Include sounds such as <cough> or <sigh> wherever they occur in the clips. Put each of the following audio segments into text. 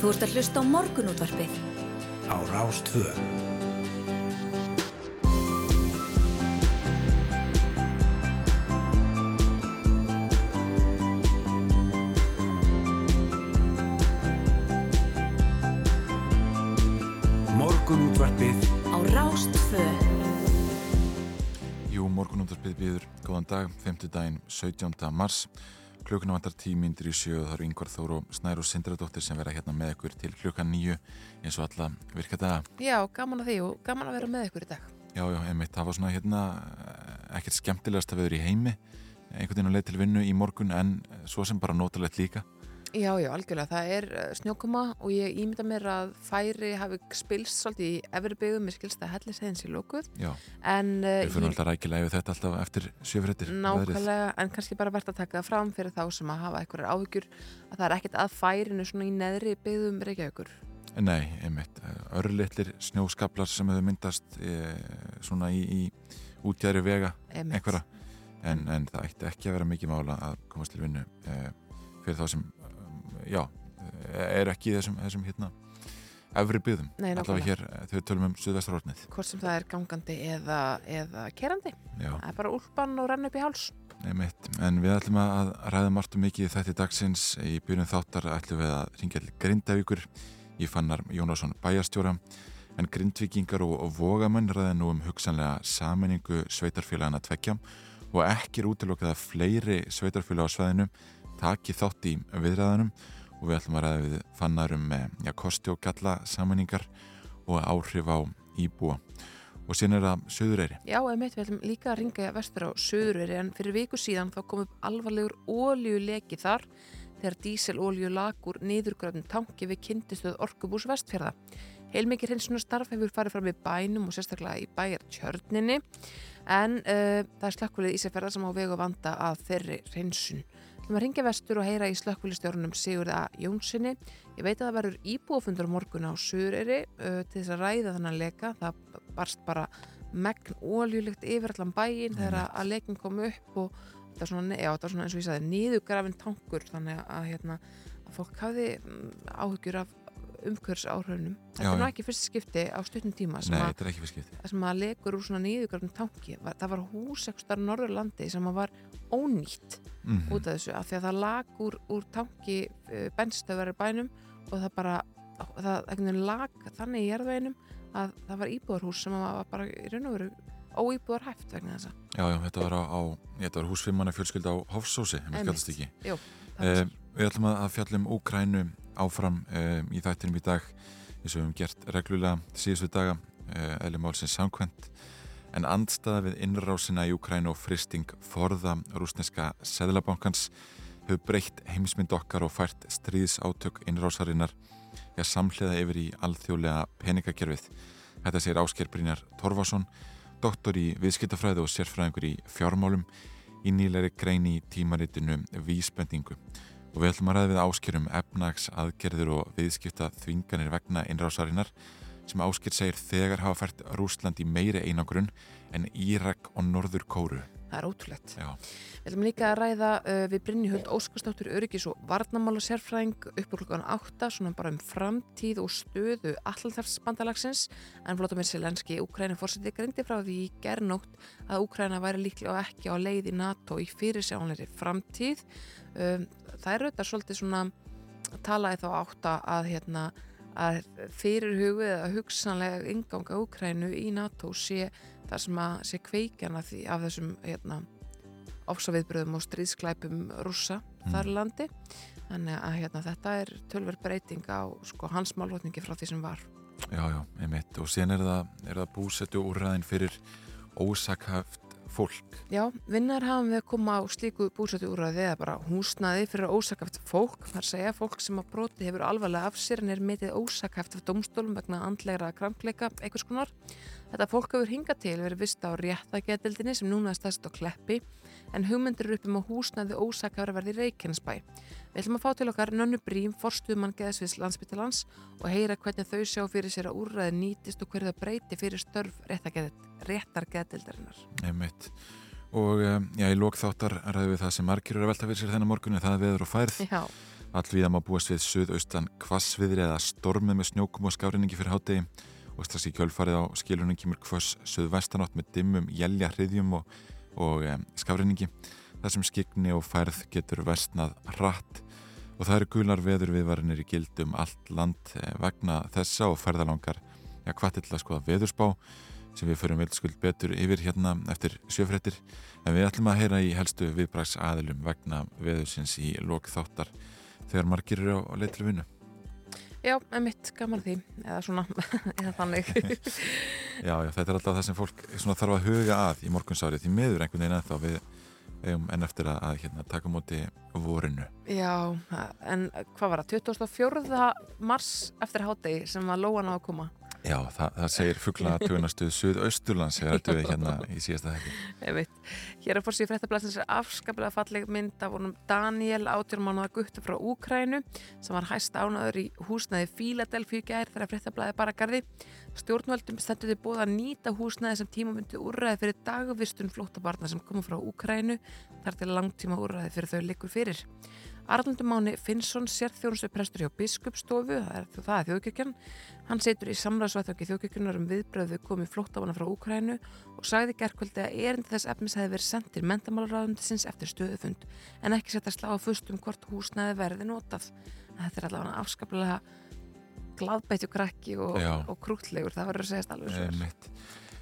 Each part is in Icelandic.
Þú ert að hlusta á morgunútvarpið. Á Rástvö. Morgunútvarpið Á Rástvö. Jú, morgunúndarpið býður góðan dag, 5. daginn 17. mars. Klukkuna vantar tímyndir í sjö og það eru yngvar Þóru og Snæru Sindradóttir sem vera hérna með ykkur til klukkan nýju eins og alla virka daga. Já, gaman að því og gaman að vera með ykkur í dag. Já, já, einmitt, það var svona hérna ekkert skemmtilegast að veður í heimi einhvern veginn að leið til vinnu í morgun en svo sem bara notalegt líka. Já, já, algjörlega. Það er uh, snjókoma og ég ímynda mér að færi hafi spilst svolítið í efri byggum, mér skilst að hellisegðins í lókuð. Já, En, uh, við fyrir alltaf rækilega yfir þetta alltaf eftir sjöfréttir. Nákvæmlega, en kannski bara verðt að taka það fram fyrir þá sem að hafa einhverjar áhyggjur að það er ekkert að færinu svona í neðri byggðum Reykjavíkur. Nei, einmitt, örlittlir snjóskaplar sem hefur myndast e, svona í, í útjæri vega Einmitt. einhverja en, en það ætti ekki að vera mikið mála að komast til vinnu e, fyrir þá sem já, er ekki í þessum, þessum hérna efri byggðum, Nei, allavega hér eh, þegar við tölum um Suðvesturhornið. Hvort sem það er gangandi eða, eða kerandi. Já, Það er bara úlpan og renn upp í háls. einmitt, en við ætlum að ræða margt um mikið þetta dagsins. Í byrjun þáttar ætlum við að ringja til Grindavíkur. Í fannar Jónásson bæjarstjóra. En grindvikingar og, og vogamenn ræða nú um hugsanlega saminningu sveitarfélagana tvekja og ekki er útilokkað að fleiri sveitarfélag á sveðinu taki þátt í viðræðanum og við ætlum að ræða við fannar um eh, já, kosti og galla saminningar og áhrif á íbúa og síðan er það Suðureyri Já, einmitt, við ætlum líka að ringa vestur á Suðurveri en fyrir viku síðan þá kom upp alvarlegur óljuleki þar þegar díselolju lagur niðurgröfnum tanki við kyndistöð Orkubús vestfjörða. Heilmikið hreinsunar starf hefur farið fram í bænum og sérstaklega í bæjar tjörninni en uh, það er slökkvilið Ísafjörða sem á vegu að vanda að þeirri hreinsun. Ætlum að ringja vestur og heyra í slökkvilistjórnum Sigurða Jónssoni. Ég veit að það verður íbúafundur á morgun á Suðureyri uh, til þess að ræða þannig að leka. Það barst bara megn óljulegt yfir allan bæin þegar að- að lekin kom upp og það var svona, já, það var svona eins og ég sagði niðurgrafin tankur þannig að, hérna, að fólk hafði mm, áhyggjur af umhverfs áhrifnum. Þetta er nú ekki fyrst skipti á stuttum tíma sem Nei, að sem að legur úr svona niðurgrafnum tanki það var hús ekstar Norðurlandi sem að var ónýtt mm út af þessu af því að það lag úr, úr tanki bennstöðvar í bænum og það bara það lag þannig í jarðveginum að það var íbúðarhús sem var bara í raun og veru óíbúðar hæft vegna þessa. Já, já, þetta var á, á þetta var húsfimmanna fjölskylda á Hofsósi, ef mér kallast ekki. Jú, það Eh, við ætlum að að fjalla um Úkrænu áfram eh, í þættinum í dag, eins og við höfum gert reglulega síðustu daga, eh, eðli málsins samkvæmt, en andstaða við innrásina í Úkrænu og fristing forða rúsneska seðlabankans hefur breytt heimsmynd okkar og fært stríðsátök innrásarinnar að samhliða yfir í alþjóðlega peningakerfið. Þetta segir Ásker Brynjar Torfason, doktor í viðskiptafræði og sérfræðingur í fjármálum í nýleiri grein í tímaritinu Vísbendingu. Og við ætlum að ræða við Áskerum efnags aðgerðir og viðskipta þvinganir vegna innrásarinnar sem Ásker segir þegar hafa fært Rúsland í meiri einangrun en Írak og Norður Kóru. Það er ótrúlegt. Já, Við ætlum líka að ræða uh, við Brynjhuld Óskarsdóttur Öryggis og Varnamála sérfræðing upp úr klukkan 8 svona bara um framtíð og stöðu allþarfsbandalagsins en Vladimir Selenski, Úkræni fórseti greindi frá því gernótt að Úkræna væri líklega ekki á leið í NATO í fyrirsjánleiri framtíð. Um, það er auðvitað svolítið svona talaði þá átta að hérna að fyrirhugu eða hugsanlega inganga Úkrænu í NATO sé það sem að sé kveikjana því af þessum hérna ofsaviðbröðum og stríðsklæpum rússa þar í landi. Þannig að hérna, þetta er tölverð breyting á sko, hans málvotningi frá því sem var. Já, já, einmitt. Og síðan er það, það búsettu úrræðin fyrir ósakhæft fólk. Já, vinnar hafum við að koma á slíku búsættu úrræði eða bara húsnaði fyrir ósakæft fólk. Það er að segja fólk sem að broti hefur alvarlega af sér en er metið ósakæft af domstólum vegna andlegra kramkleika einhvers konar. Þetta fólk hefur hingað til verið vist á réttageldildinni sem núna er stærst á kleppi en hugmyndir eru upp um að húsnaði ósakæfra verði Reykjanesbæ. Við ætlum að fá til okkar Nönnu Brím, forstuðmann geðsviðs landsbyttalans og heyra hvernig þau sjá fyrir sér að úrræði nýtist og hverju það breyti fyrir störf réttargeðdildarinnar. Einmitt. Og um, já, í lók þáttar ræðum við það sem margir eru að velta fyrir sér þennan morgunni, það er veður og færð. Já, Allvíða má búast við suðaustan kvassviðri eða stormið með snjókum og skárinningi fyrir hátegi og strax í kjölfarið á skilunum kemur kvass suðvestanátt með dimmum, jælja hriðjum og, og um, skárinningi þar sem skikni og færð getur vestnað hratt og það eru gular veður viðvarinir í gildum allt land eh, vegna þessa og færðalangar ja, hvað til að skoða veðurspá sem við förum veldskuld betur yfir hérna eftir sjöfrættir en við ætlum að heyra í helstu viðbrags aðilum vegna veðursins í lok þáttar þegar margir eru á leitri vinnu. Já, emitt, gaman því, eða svona, <laughs> eða þannig. <laughs> já, já, þetta er alltaf það sem fólk þarf að huga að í morgunsárið því meður einhvern veginn ennþá við um, enn eftir að, að hérna, taka móti vorinu. Já, en hvað var það, 24. mars eftir hátegi sem var lóan á að koma? Já, það, það segir fuggla tjónastuð Suðausturlands þegar þetta við hérna í síðasta veit, hér er fórsíðu fréttablasins er afskaplega falleg mynd af honum Daniel átjórnmánaða guttu frá Úkrænu sem var hæst ánaður í húsnæði Fíladelfíu gær þegar fréttablaði bara gardi. Stjórnvöldum stendur þið búið að nýta húsnæði sem tímamundi úrræði fyrir dagvistun flóttabarna sem komur frá Úkrænu þar til langtíma úrræði fyrir þau likur fyrir. Arnaldur Máni Finnsson sér þjónustu prestur hjá Biskupstofu, það er, það er þjóðkjökjan. Hann setur í samræðsvættöki þjóðkjökjunar um viðbröðu komið flóttamanna frá Úkrænu og sagði gerðkvöldi að erindi þess efnis hefði verið sendt til mentamálaráðundisins eftir stöðufund en ekki setja slá að fust um hvort húsnaði verði notað. Þetta er allavega afskaplega gladbætju krakki og, og krútlegur, það verður að segja alveg svo.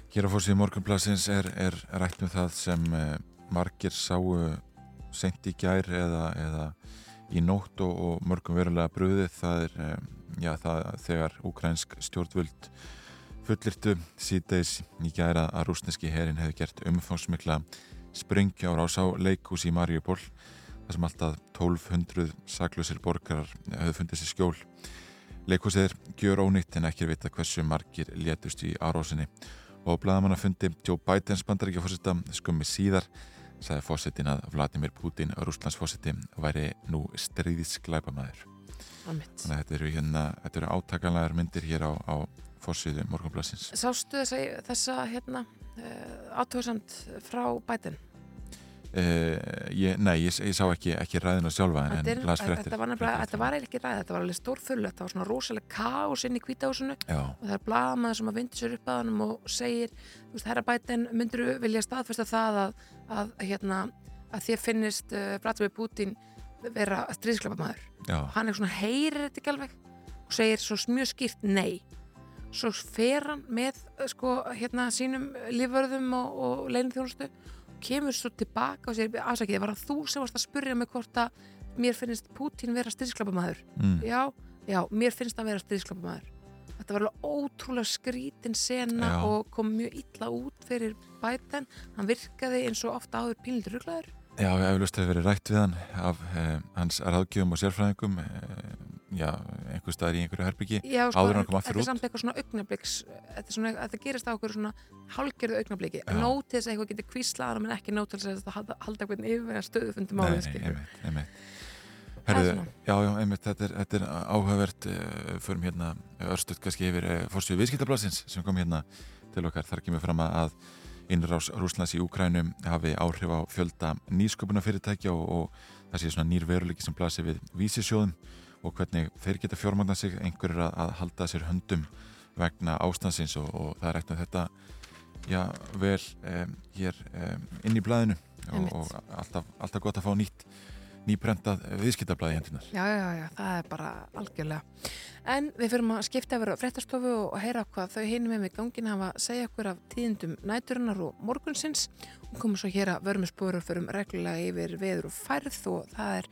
Hér á fórsíðu morgunplassins er, er rætt um það sem eh, margir sáu sent í gær eða, eða í nótt og, og mörgum verulega bröðið það er já, það, þegar ukrænsk stjórnvöld fullirtu síðdeis í gæra að rúsneski herin hefði gert umfangsmikla sprengja á rásá leikús í Mariupol þar sem alltaf 1200 saklusir borgarar hefði fundið sér skjól. Leikúsið er gjör ónýtt en ekki vita hversu margir létust í árásinni. Og bladamanna fundi Joe Bidens bandaríkjafósita skummi síðar sagði fósittin að Vladimir Putin, rúslandsfósitti, væri nú stríðisglæpamæður. Þannig að þetta eru, hérna, eru átakanlegar myndir hér á, á fósitu morgunblassins. Sástu þessa, þessa hérna, uh, átöðsamt frá bætin? Uh, ég, nei, ég, ég sá ekki, ekki ræðina sjálfa en, en las fyrir eftir. Þetta var, var ekki ræð, þetta var alveg stórfull, þetta var svona rosalega káus inn í kvítahúsinu og það er blamaður sem að vindur sér upp að hann og segir, þú veist, herra bætin, myndur vilja staðfesta það að að, hérna, að þér finnist uh, Vladimir Putin vera stríðsklapamæður hann er svona heyrir þetta ekki alveg? Og segir svo mjög skýrt nei. Svo fer hann með uh, sko hérna sínum lífverðum og, og leinum þjónustu og kemur svo tilbaka og segir afsakið, var það þú sem varst að spurja mig hvort að mér finnst Putin vera stríðsklapamæður mm. já, já, mér finnst það vera stríðsklapamæður þetta var alveg ótrúlega skrítin sena Já. og kom mjög illa út fyrir bæten, hann virkaði eins og ofta áður pílindur rugglaður Já, eflust hefur verið rætt við hann af eh, hans ráðgjöfum og sérfræðingum eh, já, einhver staðar í einhverju herbyggi sko, áður hann kom aftur út. Þetta er samt eitthvað svona augnabliks þetta, þetta gerist á okkur svona hálgjörðu augnabliki nót til þess að eitthvað getur kvíslaðan en ekki nót til þess að halda, halda eitthvað yfir stöðu fundum á Herðu, já, já, einmitt, þetta er, þetta er áhugavert uh, förum hérna örstuðt kannski yfir eh, fórsvíu viðskiptablasins sem kom hérna til okkar. Þar kemur fram að innrás Rúslands í Úkrænu hafi áhrif á fjölda nýsköpuna fyrirtækja og, og það sé svona nýr veruleiki sem blasir við vísisjóðum og hvernig þeir geta fjármagna sig. Einhverjur að, að halda sér höndum vegna ástansins og, og það er ekkert þetta já, vel um, hér um, inn í blæðinu og, og alltaf, alltaf gott að fá nýtt nýprentað viðskiptablaði hendunar. Já, já, já, það er bara algjörlega. En við fyrirum að skipta yfir á fréttastofu og heyra hvað þau hinum með mig gangin hafa að segja okkur af tíðindum næturinnar og morgunsins og komum svo hér að vörum spórur fyrirum reglulega yfir veður og færð og það er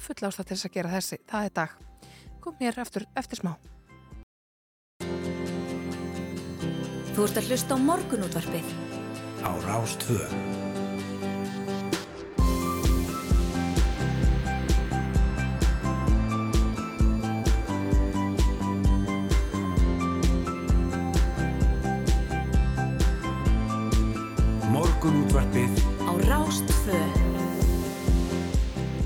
full ástæð til þess að gera þessi. Það er dag. Kom hér eftir, eftir smá. Þú ert að hlusta á morgunútvarpið á Rástvöð. Morgunútvarpið á Rástföð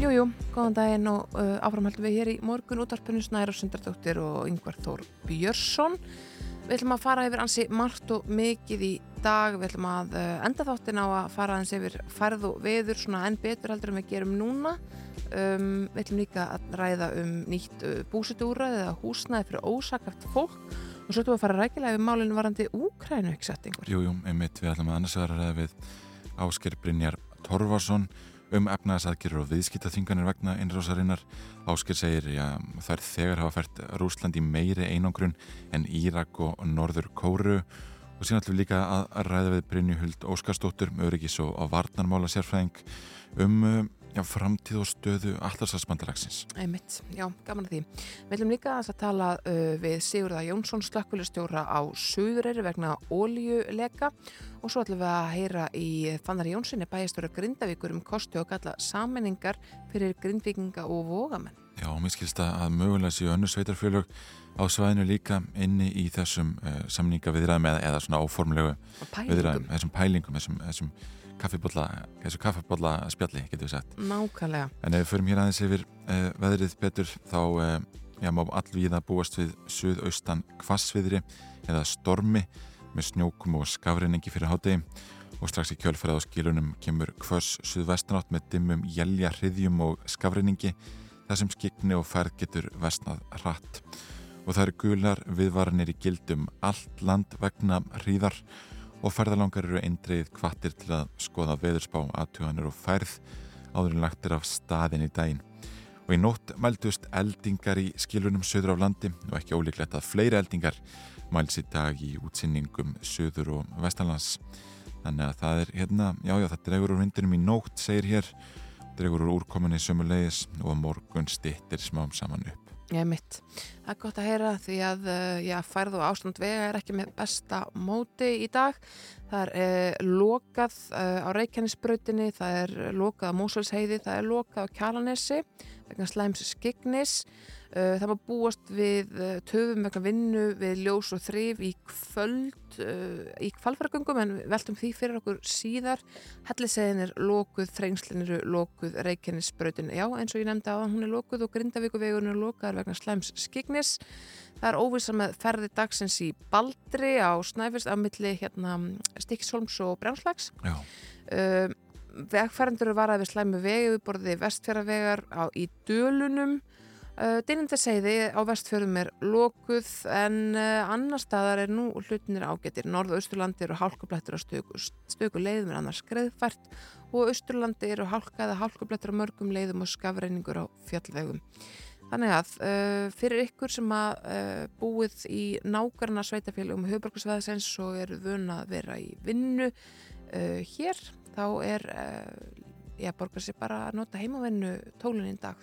Jújú, góðan daginn og uh, áframhaldum við hér í morgunútvarpinu Snæra Sundardóttir og Yngvar Þór Björnsson Við ætlum að fara yfir ansi margt og mikið í dag. Við ætlum að uh, enda þáttin á að fara aðeins yfir færð og veður svona enn betur heldur en við gerum núna. Um, við ætlum líka að ræða um nýtt uh, búsitúrað eða húsnaði fyrir ósakart fólk og svo við að fara rækilega við málinu varandi úkrænu uppsettingur. Jú, jú, einmitt, við ætlum að annars vera að ræða við Ásker Brynjar Torvarsson um efnaðasadgjörur og viðskiptaþinganir vegna innrásarinnar. Ásker segir að þær þegar hafa fært Rúsland í meiri einangrun en Írak og Norður Kóru og síðan ætlum við líka að ræða við Brynjuhuld Óskarsdóttur, öryggis og varnarmála sérfræðing um já, framtíð og stöðu allarsafsbandalagsins. Einmitt, já, gaman að því. Við ætlum líka að tala uh, við Sigurða Jónsson slökkvöldstjóra á Suðureyri vegna óljuleika og svo ætlum við að heyra í Fannari Jónssoni bæjastóra Grindavíkur um kosti og galla saminningar fyrir grindvikinga og vogamenn. Já, mér skilst að mögulega séu önnu sveitarfjölug á svæðinu líka inni í þessum uh, samningaviðræðum eða, eða svona óformlegu viðræðum, þessum pælingum, þessum, þessum kaffibotla, þessu kaffibotla spjalli, getur við sagt. Nákvæmlega. En ef við förum hér aðeins yfir uh, veðrið betur, þá uh, já, má allvíða búast við suðaustan kvassviðri eða stormi með snjókum og skafreiningi fyrir hátegi og strax í kjölferð á skilunum kemur kvöss suðvestanátt með dimmum jælja hriðjum og skafreiningi þar sem skikni og færð getur vestnað hratt og það eru gular viðvaranir í gildum allt land vegna hríðar og ferðalangar eru eindreið kvattir til að skoða veðurspá, aðtuganir og færð áður en lagtir af staðin í daginn. Og í nótt mældust eldingar í skilunum söður af landi og ekki ólíklegt að fleiri eldingar mæls í dag í útsinningum söður og vestanlands. Þannig að það er hérna, já já það dregur úr vindinum í nótt, segir hér, dregur úr úrkominni sömulegis og morgun stittir smám saman upp. Ég mitt. Það er gott að heyra því að uh, já, færð og ástand vega er ekki með besta móti í dag. Það er uh, lokað uh, á Reykjanesbrautinni, það er lokað á Mósulsheiði, það er lokað á Kjalanesi vegna slæms skignis. Uh, það var búast við uh, töfum vegna vinnu við ljós og þrif í kvöld uh, í kvalfaragöngum en veltum því fyrir okkur síðar. Hellisegin er lókuð, þrengslin eru lókuð Reykjanesbrautin, já eins og ég nefndi á hún er lókuð og Grindavíkuvegun er lókaðar vegna slæms skignis það er óvisa með ferði dagsins í Baldri á Snæfjörns af milli hérna, Stikksholms og Brjánslæks. Vegfærandur var að við slæmu vegi við borðið vestfjaravegar á, í Dölunum Dynindaseiði á vestfjörðum er lokuð en uh, annar staðar er nú hlutinir ágættir. Norð- og Östurlandi eru hálkublættur á stöku, stöku leiðum en annars skreðfært og Östurlandi eru hálkaða hálkublættur á mörgum leiðum og skafreiningur á fjallvegum. Þannig að uh, fyrir ykkur sem að búið í nákarna sveitafélagum höfbruksveðsens og eru vun að vera í vinnu hér, þá er ég borgar sér bara að nota heimavennu tólun í dag.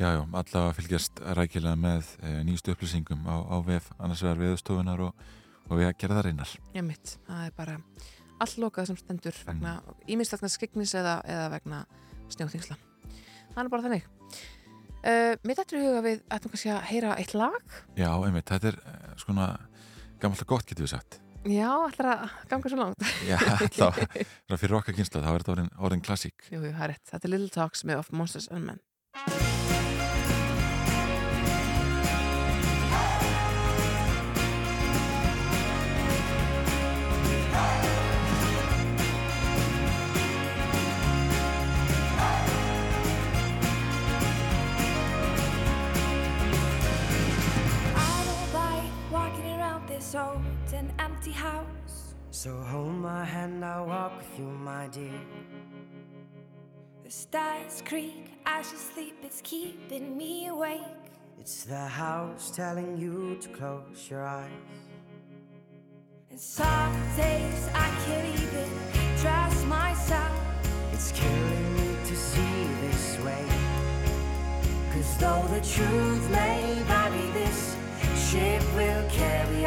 Já, já, allavega fylgjast rækilega með e, nýstu upplýsingum á, á VF annars vegar viðstofunar og, og við að gera það reynar. Já, mitt. Það er bara alllokað sem stendur vegna íminst mm. skegnis eða, eða vegna snjóþingsla. Það er bara þannig. Uh, mitt ættur í huga við ættum kannski að heyra eitt lag. Já, einmitt. Þetta er uh, svona gammalt og gott, getur við sagt. Já, að ganga svo langt. <laughs> Já, að <laughs> fyrir okkar kynsla, þá er þetta orðin, orðin klassík. Jú, jú, það er rétt. Þetta er Little Talks með Of Monsters and Men. And empty house. So hold my hand, I'll walk with you, my dear. The stars creak as you sleep, it's keeping me awake. It's the house telling you to close your eyes. And some days I can't even trust myself. It's killing me to see this way. Cause though the truth may vary, this ship will carry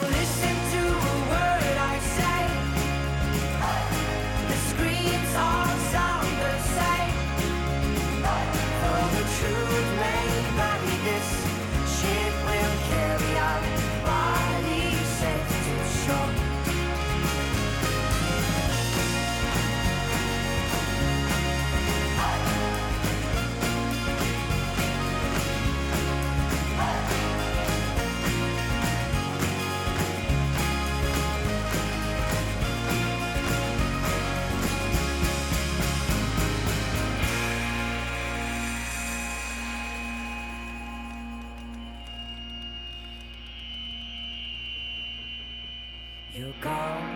Don't listen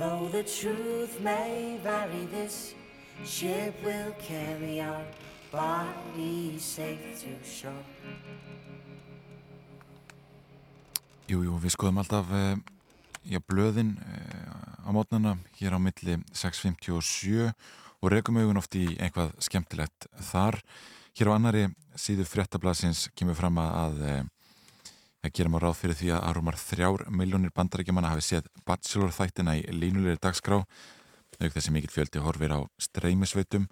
Though the truth may vary, this ship will carry our bodies safe to shore. Jú, jú, við skoðum alltaf uh, já, blöðin uh, á mótnana hér á milli 6.57 og rekum augun oft í einhvað skemmtilegt þar. Hér á annari síðu fréttablasins kemur fram að uh, að gera maður ráð fyrir því að rúmar þrjár miljónir bandarækjumanna hafi séð bachelor þættina í línulegri dagskrá auk þessi mikill fjöldi horfir á streymisveitum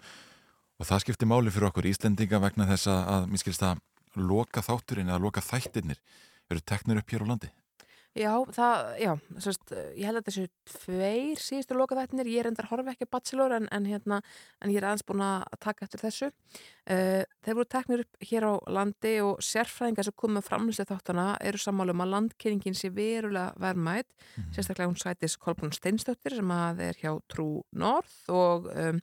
og það skiptir máli fyrir okkur Íslendinga vegna þess að, að mér skilst að loka þátturinn eða loka þættirnir eru teknir upp hér á landi. Já, það, já, sérst, ég held að þessu tveir síðustu lokaþættinir, ég er endar horfi ekki bachelor en, en hérna, en ég er aðeins búin að taka eftir þessu. Uh, þeir voru teknir upp hér á landi og sérfræðingar sem komið framlýslega þáttana eru sammálum að landkynningin sé verulega verðmætt, Mhm. sérstaklega hún sætis Kolbrún Steinsdóttir sem að er hjá Trú North og um,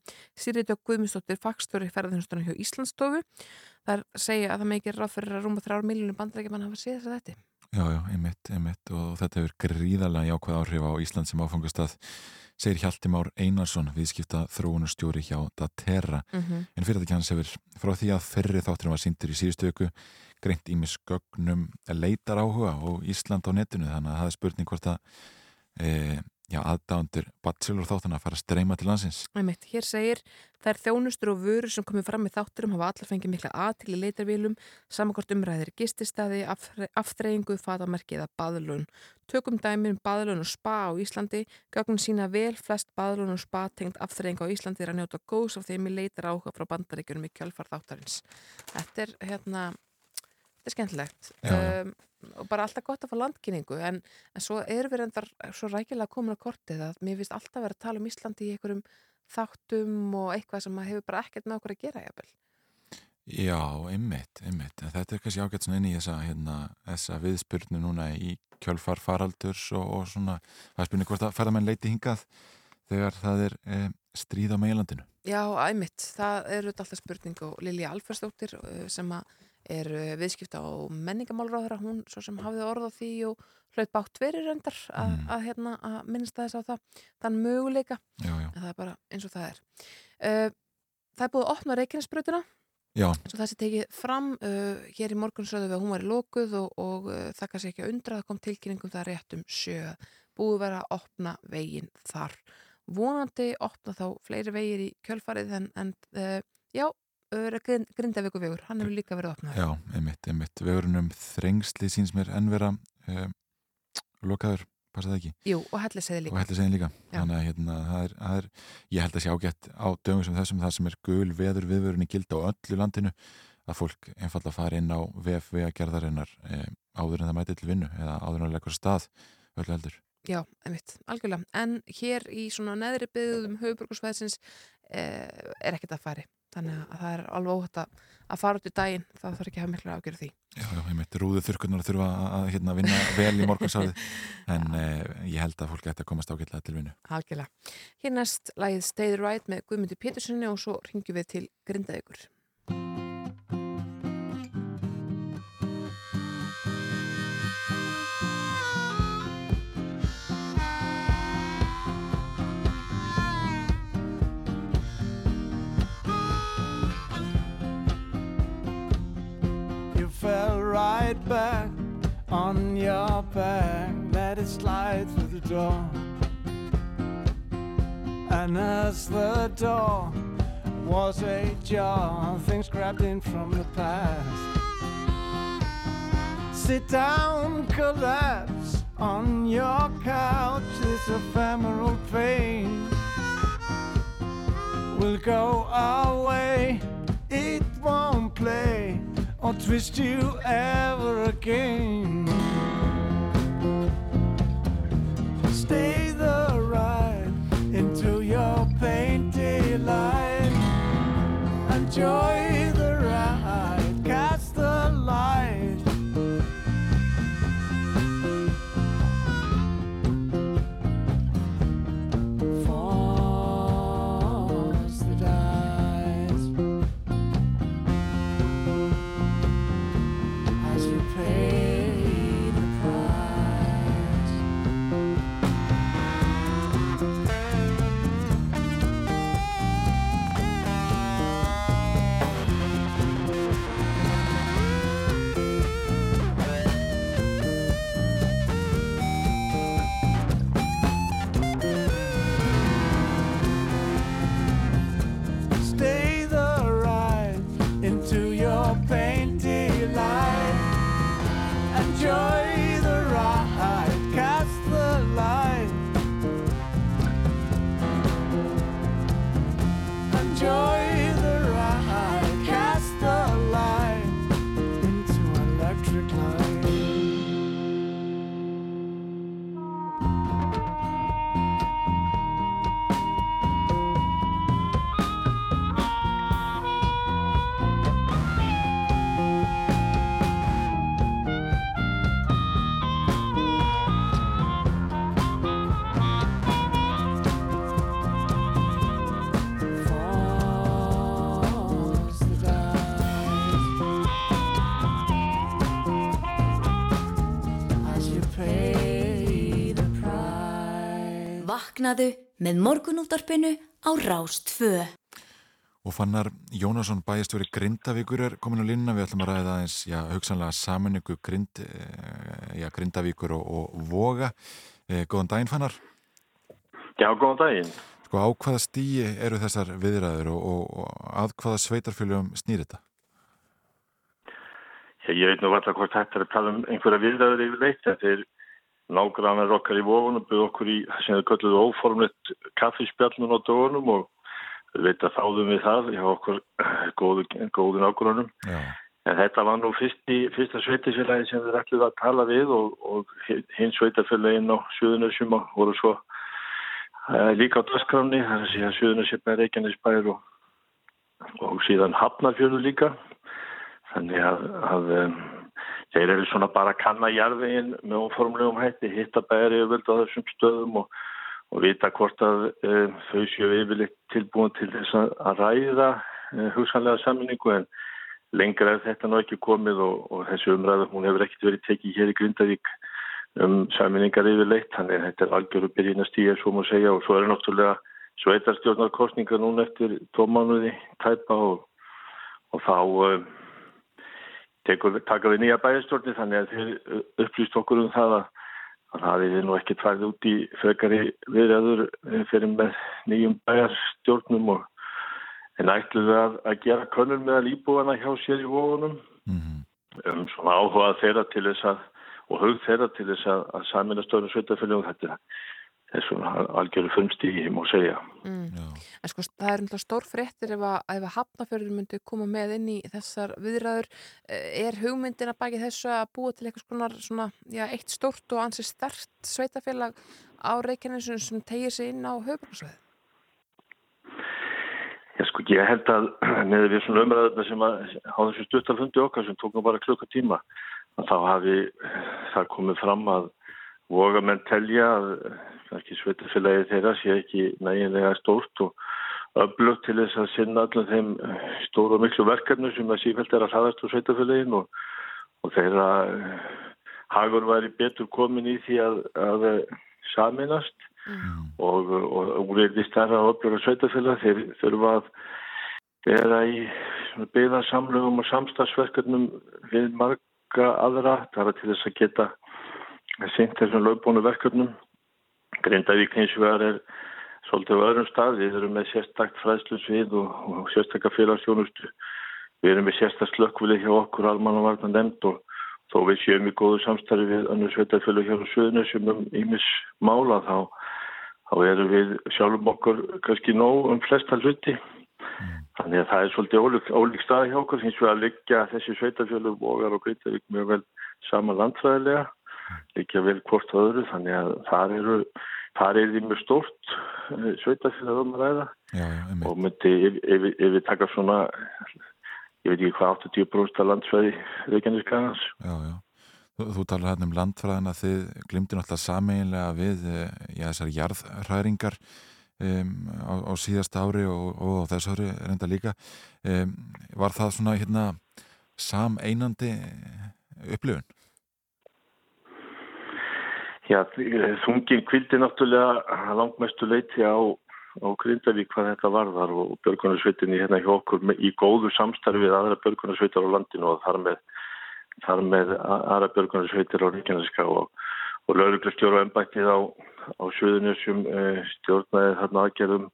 og Guðmundsdóttir fagstöru ferðarþjónustunum hjá Íslandsstofu. Það segja að það meikir ráð fyrir að rúma þrjár miljónum bandarækjumann hafa séð þess að þetta. Já, já, einmitt, einmitt. Og þetta hefur gríðarlega jákvæð áhrif á Ísland sem áfangastað segir Hjalti Már Einarsson, viðskipta þróunustjóri hjá Daterra Mm en fyrirtæki hans hefur frá því að fyrri þátturinn var síndur í síðustu öku greint ímis gögnum leitar áhuga og Ísland á netinu þannig að það er spurning hvort að e, já, aðdándur bachelor þáttuna fara að streyma til landsins Einmitt, hér segir, þær þjónustur og vörur sem komið fram í þátturum hafa allar fengið mikla aðtil í leitarvílum, samankort umræðir gististaði, afþre- afþreyingu, fatamerki eða baðlun. Tökum dæmi um baðlun og spa á Íslandi, gögnum sína vel flest baðlun og spa tengt afþreyingu á Íslandi er að njóta góðs af þeim í leitar áhuga frá bandaríkjunum í kjölfar þáttarins. Þetta er hérna, þetta er skemmtilegt. Já, já. Um, og bara alltaf gott að fá landkynningu en, en svo erum við reyndar svo rækilega komin á kortið að mér finnst alltaf verið að tala um Íslandi í einhverjum þáttum og eitthvað sem hefur bara ekkert með okkur að gera jafnvel. Já, einmitt, einmitt en þetta er kannski ágætt svona inn í þessa, hérna, þessa viðspurnu núna í kjölfar faraldurs og, og svona það er spurning hvort að ferðamenn leiti hingað þegar það er e, stríð á meilandinu Já, æmitt, það eru alltaf spurning og Lilja Alfersdóttir uh, sem að er uh, viðskipta á menningamálráðara, hún svo sem hafði orð á því og hlaut bátt verið reyndar að, Mm. að, hérna, að minnst þess á það þann möguleika, Já, já, en það er bara eins og það er. Uh, Það er búið að opna Reykjanesbrautina. Já. Svo þessi tekið fram uh, hér í morgunsröðu við að hún var í lókuð og, og uh, það kannski ekki að undra að kom tilkynningum það rétt um sjö. Búið verið að opna veginn þar. Vonandi opna þá fleiri vegir í kjölfarið en, en já, Grindavíku vegur hann hefur líka verið opnað Já, einmitt, einmitt, vegurinn um þrengsli síns mér enn vera lokaður passa það ekki? Jú, og hellisegði líka. Og hellisegði líka. Þannig að hérna, það er, það er, ég held að sé ágætt á dögum sem þessum, það sem er gul veður viðvörunni gildi á öllu landinu, að fólk einfalla fara inn á VFV að gerðarinnar e, áður en það mæti til vinnu eða áður en það leggur stað öllu heldur. Já, einmitt, algjörlega. En hér í svona neðri byggðum höfuborgarsvæðsins e, er ekkert að færi þannig að það er alveg óhætt að fara út í daginn, það þarf ekki að hafa miklu afgjörðu því. Já, já, ég mitt rúðu þurkunar að þurfa að hérna, vinna vel í morgunsárið. <laughs> En eh, ég held að fólk ætti að komast ágætlega til vinnu. Algjörlega. Hér næst lagið Stay the Right með Guðmundi Péturssoni og svo ringjum við til Grindavíkur fell right back on your back, let it slide through the door. And as the door was ajar, things grabbed in from the past. Sit down, collapse on your couch, this ephemeral pain will go away, it won't play or twist you ever again. Stay the ride into your painted light. Enjoy Vaknaðu með morgunúldarpinu á Rástfö. Og fannar Jónasson bæjastjóri Grindavíkur er komin á línuna, við ætlum að ræða aðeins, já, hugsanlega samanningu grind, eh, já, Grindavíkur og, og Voga. Eh, góðan daginn fannar. Já, góðan daginn. Sko á hvaða stíi eru þessar viðræður og, og, og að hvaða sveitarfjöljum snýr þetta? Já, ég veit nú alltaf hvort þetta er að tala um einhverja viðræður yfirleitt. Þetta er nágrannar okkar í vofunum, byggð okkur í sem þau kölluðu óformlegt kaffispjallnum á dögunum og við veit að þáðum við það hjá okkur góðu, góðu nágrunum. Já. En þetta var nú fyrst í, fyrsta sveitarfélagi sem þeir ætluð að tala við og, og hinn sveitarfélaginn á Suðunarsjum voru svo uh, líka á dasgráni, það er að segja Suðunarsjum er Reykjanesbær og, og síðan Hafnarfjörðu líka. Þannig að, að um, þeir eru svona bara að kanna jarðveginn með óformlegum hætti, hitta bæri yfirvöld á þessum stöðum og, og vita hvort að um, þau séu yfirleitt tilbúin til þess að, ræða uh, hugsanlega sammenningu en lengra er þetta nú ekki komið og, og þessi umræða hún hefur ekkert verið tekið hér í Grindavík um sammenningar yfirleitt, þannig að þetta er að stíja svo má segja og svo eru náttúrulega sveitarstjórnarkostningar núna eftir tómanuði tæpa og og þá um, tekur, taka við nýja bæjarstjórni þannig að þeir upplýst okkur um það að, að það er nú ekki tværið út í frekari viðræður fyrir með nýjum bæjarstjórnum og en ætluðu að, að gera könnun meðal íbúana hjá sér í vógunum mm -hmm. um svona áhugað þeirra til þess að og hugð þeirra til þess að, að samina stöðum sveitafélagum þetta er svona algjörðu funnst í má segja. Mm. En sko það er umhlað stór fréttir ef að, að hafnafjörður myndi koma með inn í þessar viðræður. Eh, er hugmyndin að baki þessu að búa til eitthvað svona, svona já, eitt stórt og ansið stert sveitafélag á Reykjanesun sem tegir sig inn á höfbruksveið Já sko ég held að <clears throat> með við svona umræðuna sem að á þessu stuttalfundi okkar sem tókum bara klukka tíma að þá hafi það komið fram að voga menn telja að ekki sveitafélagi þeirra sé ekki næginlega stórt og öflugt til þess að sinna allir þeim stóru og miklu verkefnu sem að sífælt er að hraðast úr sveitafélagin og, og þeirra hagur væri betur komin í því að, að saminast mm. og, og, og úrreiti stærra öflugur sveitafélag þeir þurfa að vera í byggða samlugum og samstagsverkefnum við marga aðra, það er til þess að geta seint þessum lögbónu verkefnum Grindavík hins vegar er svolítið á öðrum stað, við erum með sérstakt fræðslusvið og, og sérstakka félagsjónustu, við erum með sérstak slökkvili hjá okkur almannavarna nefnd og þó við séum í góðu samstarfi við önnur sveitafélag hjá Suðunisum um ímis mála þá, þá erum við sjálfum okkur kannski nóg um flesta hluti. Þannig að það er svolítið ólík, ólík staði hjá okkur, hins vegar liggja þessi sveitafélag og Grindavík mjög vel sama landfræðilega líka vel hvort öðru þannig að það eru það er því mjög stórt eh, sveitafélag um að ræða. Já, og myndi ef, ef, ef við taka svona ég veit ekki hvað 80% af landsfæði já Þú, þú talar hérna um landfræðina þið glimtir náttúrulega sameinlega við eh, já, þessar jarðræringar um, á, á síðast ári og, og þess ári enda líka. Um, var það svona hérna sameinandi upplifun? Já, þungin kvildi náttúrulega langmestu leiti á, á Grindavík hvað þetta varðar og börgunarsveitinni hérna hjá okkur með, í góðu samstarfi við aðra börgunarsveitar á landinu og þar með, þar með aðra börgunarsveitar á Ríkjanarska og, og lauruglustjóru og ennbættið á, á Suðunusjum e, stjórnaði þarna aðgerðum.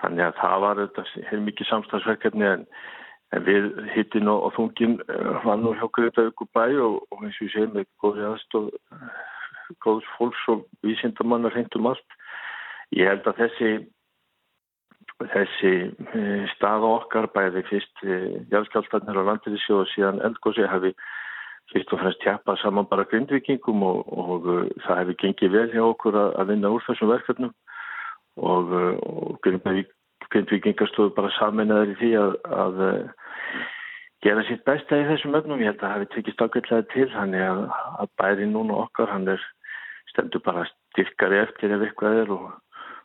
Þannig að það var þetta heil mikið samstagsverkefni en, en við hittin og, og þungin e, var nú hjá Grindavík og bæ og, eins og ég segi með góði aðstof góðs fólks og vísindamannar hengtum allt. Ég held að þessi, þessi eh, stað okkar bæði fyrst eh, jálskjáltarnir á landirísjóð og síðan eldgósi hafi fyrst og fremst tjapað saman bara grindvikingum og, og uh, það hefur gengið vel hjá okkur að, að vinna úr þessum verkefnum og, og grindvikingar stóðu bara saminnaður í því að, að gera sitt besta í þessum öfnum. Ég held að það hefði tekist ágætlega til, þannig að, að bæri núna okkar, hann er stendur bara styrkari eftir ef eitthvað er og,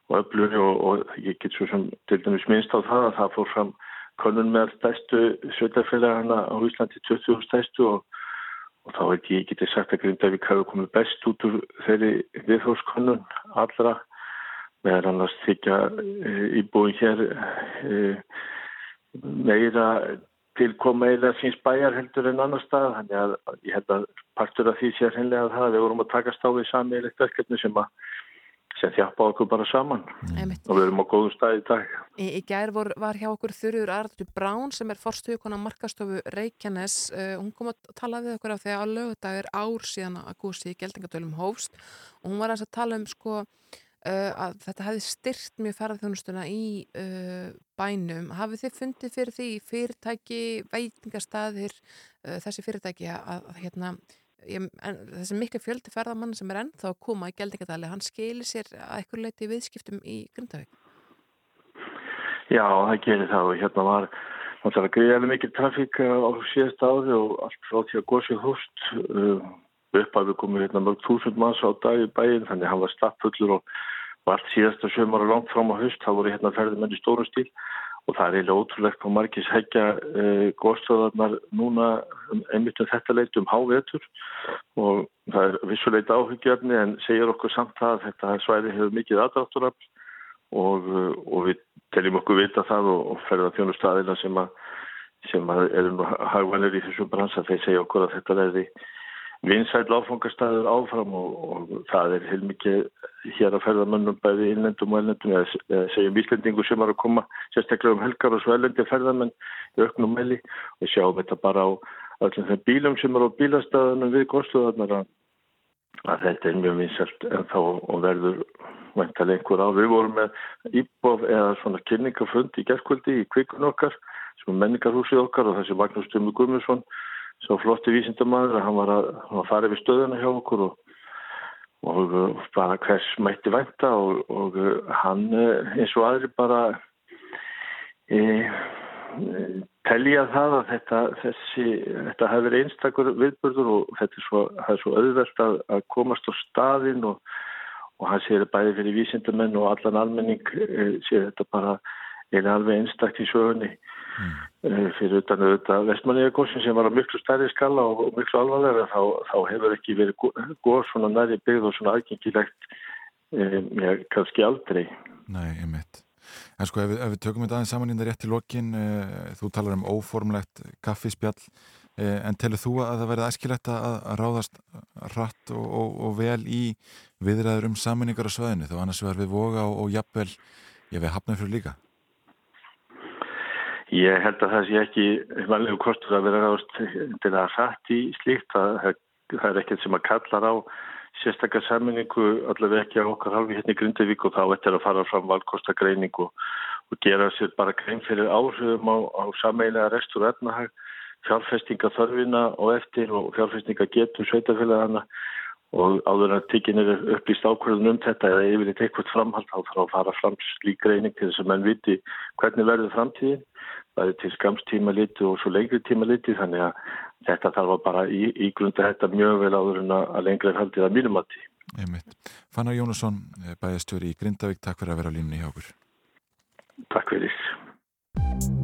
og öflunni og, og ég get svo sem til dæmis minnst á það að það fór fram konun með stæstu sveitafélagana á Íslandi 20 stæstu og, og þá veit ég, geti sagt að Grindavík hafi komið best út úr þeirri viðhórskonun allra meðan annars þykja e, íbúin hér e, meira til koma eða síns bæjar heldur en annar stað þannig að ég held að partur af því sé hreinlega það að við vorum að takast á við sami elektrarkefni sem að sem þjappa okkur bara saman. Mm. og við erum á góðum stað í dag. Í, í gær vor, var hjá okkur Þurður Artur Brán sem er forstuðukona markastofu Reykjanes. Uh, hún kom að tala við okkur á því að lögudag er ár síðan að gúsi í geldingadölum hófst. Og hún var að tala um sko að þetta hefði styrt mjög ferðarþjónustuna í uh, bænum. Hafið þið fundið fyrir því fyrirtæki, veitingarstaðir uh, þessi fyrirtæki að, að hérna, ég, en, þessi miklu fjöldi ferðarmann sem er ennþá að koma í geldingadali hann skilir sér að eitthvað leiti viðskiptum í Grundavík Já, það gerir það og hérna var náttúrulega greiðilega mikil trafík á síðast ári og allt frá því að góðsig húst upp að við komum hérna mörg þúsund manns á dag í bæin þannig að hann var stappfullur og og allt síðasta sömur og langt fram á höst það voru hérna ferðimenn í stórum stíl og það er eiginlega ótrúlegt hvað margis hegja e, góðstöðarnar núna um, einmitt um þetta leit um hávetur. Og það er vissuleit áhugjöfni en segir okkur samt að þetta svæði hefur mikið aðdrátturafl og, og við teljum okkur vita það og, og ferða þjónustæðina sem að sem eru nú hagvænir í þessu bransa þeir segja okkur að þetta verði vinsæl áfangastæður áfram og, og það er heilmikið hér að ferðamönnum bæði innlendum og ellendum eða segjum íslendingu sem er að koma sérstaklega um helgar og svo ellendi ferðamenn í auknum meili og sjáum þetta bara á öllum þeim bílum sem eru á bílastæðunum við góðstöðarnar að þetta er mjög vinsælt en þá verður væntalega einhver á. Við vorum með íbóf eða svona kynningafund í gerðkvöldi í kvikun okkar sem er menningarhúsið okkar og þessi Magnús Tumi Gummarsson svo flotti vísindamæður að hann var að, að fara við stöðuna hjá okkur og, og bara hvers mætti vænta og, og hann eins og aðri bara e, telja það að þetta, þessi, þetta hefur einstakur viðbörður og þetta er svo, er svo auðvelt að, að komast á staðin og, og hann sér bæði fyrir vísindamenn og allan almenning sér þetta bara eða alveg einstakti í sögunni mm. fyrir utan auðvitað vestmanniðagósin sem var á miklu stærri skala og miklu alvarlega þá, þá hefur ekki verið góð svona næri byggð og svona aðgengilegt um, ja, kannski aldrei. Nei, ég mitt En sko ef ef við tökum þetta aðeins saman í þetta rétt í lokin uh, þú talar um óformlegt kaffispjall uh, en telur þú að það verði æskilegt að, að ráðast rætt og, og, og vel í viðræður um saminningar á sveðinu þá annars verður við voga og, og jafnvel ég við hafnaði fyrir líka Ég held að það sé ekki vanlegu kostur að vera ráðast til að satt í slíkt. Það, það er ekkert sem að kallar á sérstakar saminningu allavega ekki á okkar halvi hérna í Grindavík og þá eftir að fara fram valkostagreining og, gera sér bara grein fyrir áhrifum á, á sameilega restur og efnahag, fjárfestinga þörfina og eftir og fjárfestinga getur sveitafélagana og áður að tikkin er upplýst ákvörðun um þetta eða yfirleitt eitthvað framhald þá þarf að fara fram slík greining til þess að mann viti hvernig verður framtíðin það er til skamstíma liti og svo lengri tíma liti þannig að þetta þarf að bara í, í grunda þetta mjög vel áður en að lengra er haldið að mínumatti. Fannar Jónusson, bæðastjóri í Grindavík, takk fyrir að vera á línni hjá okkur. Takk fyrir.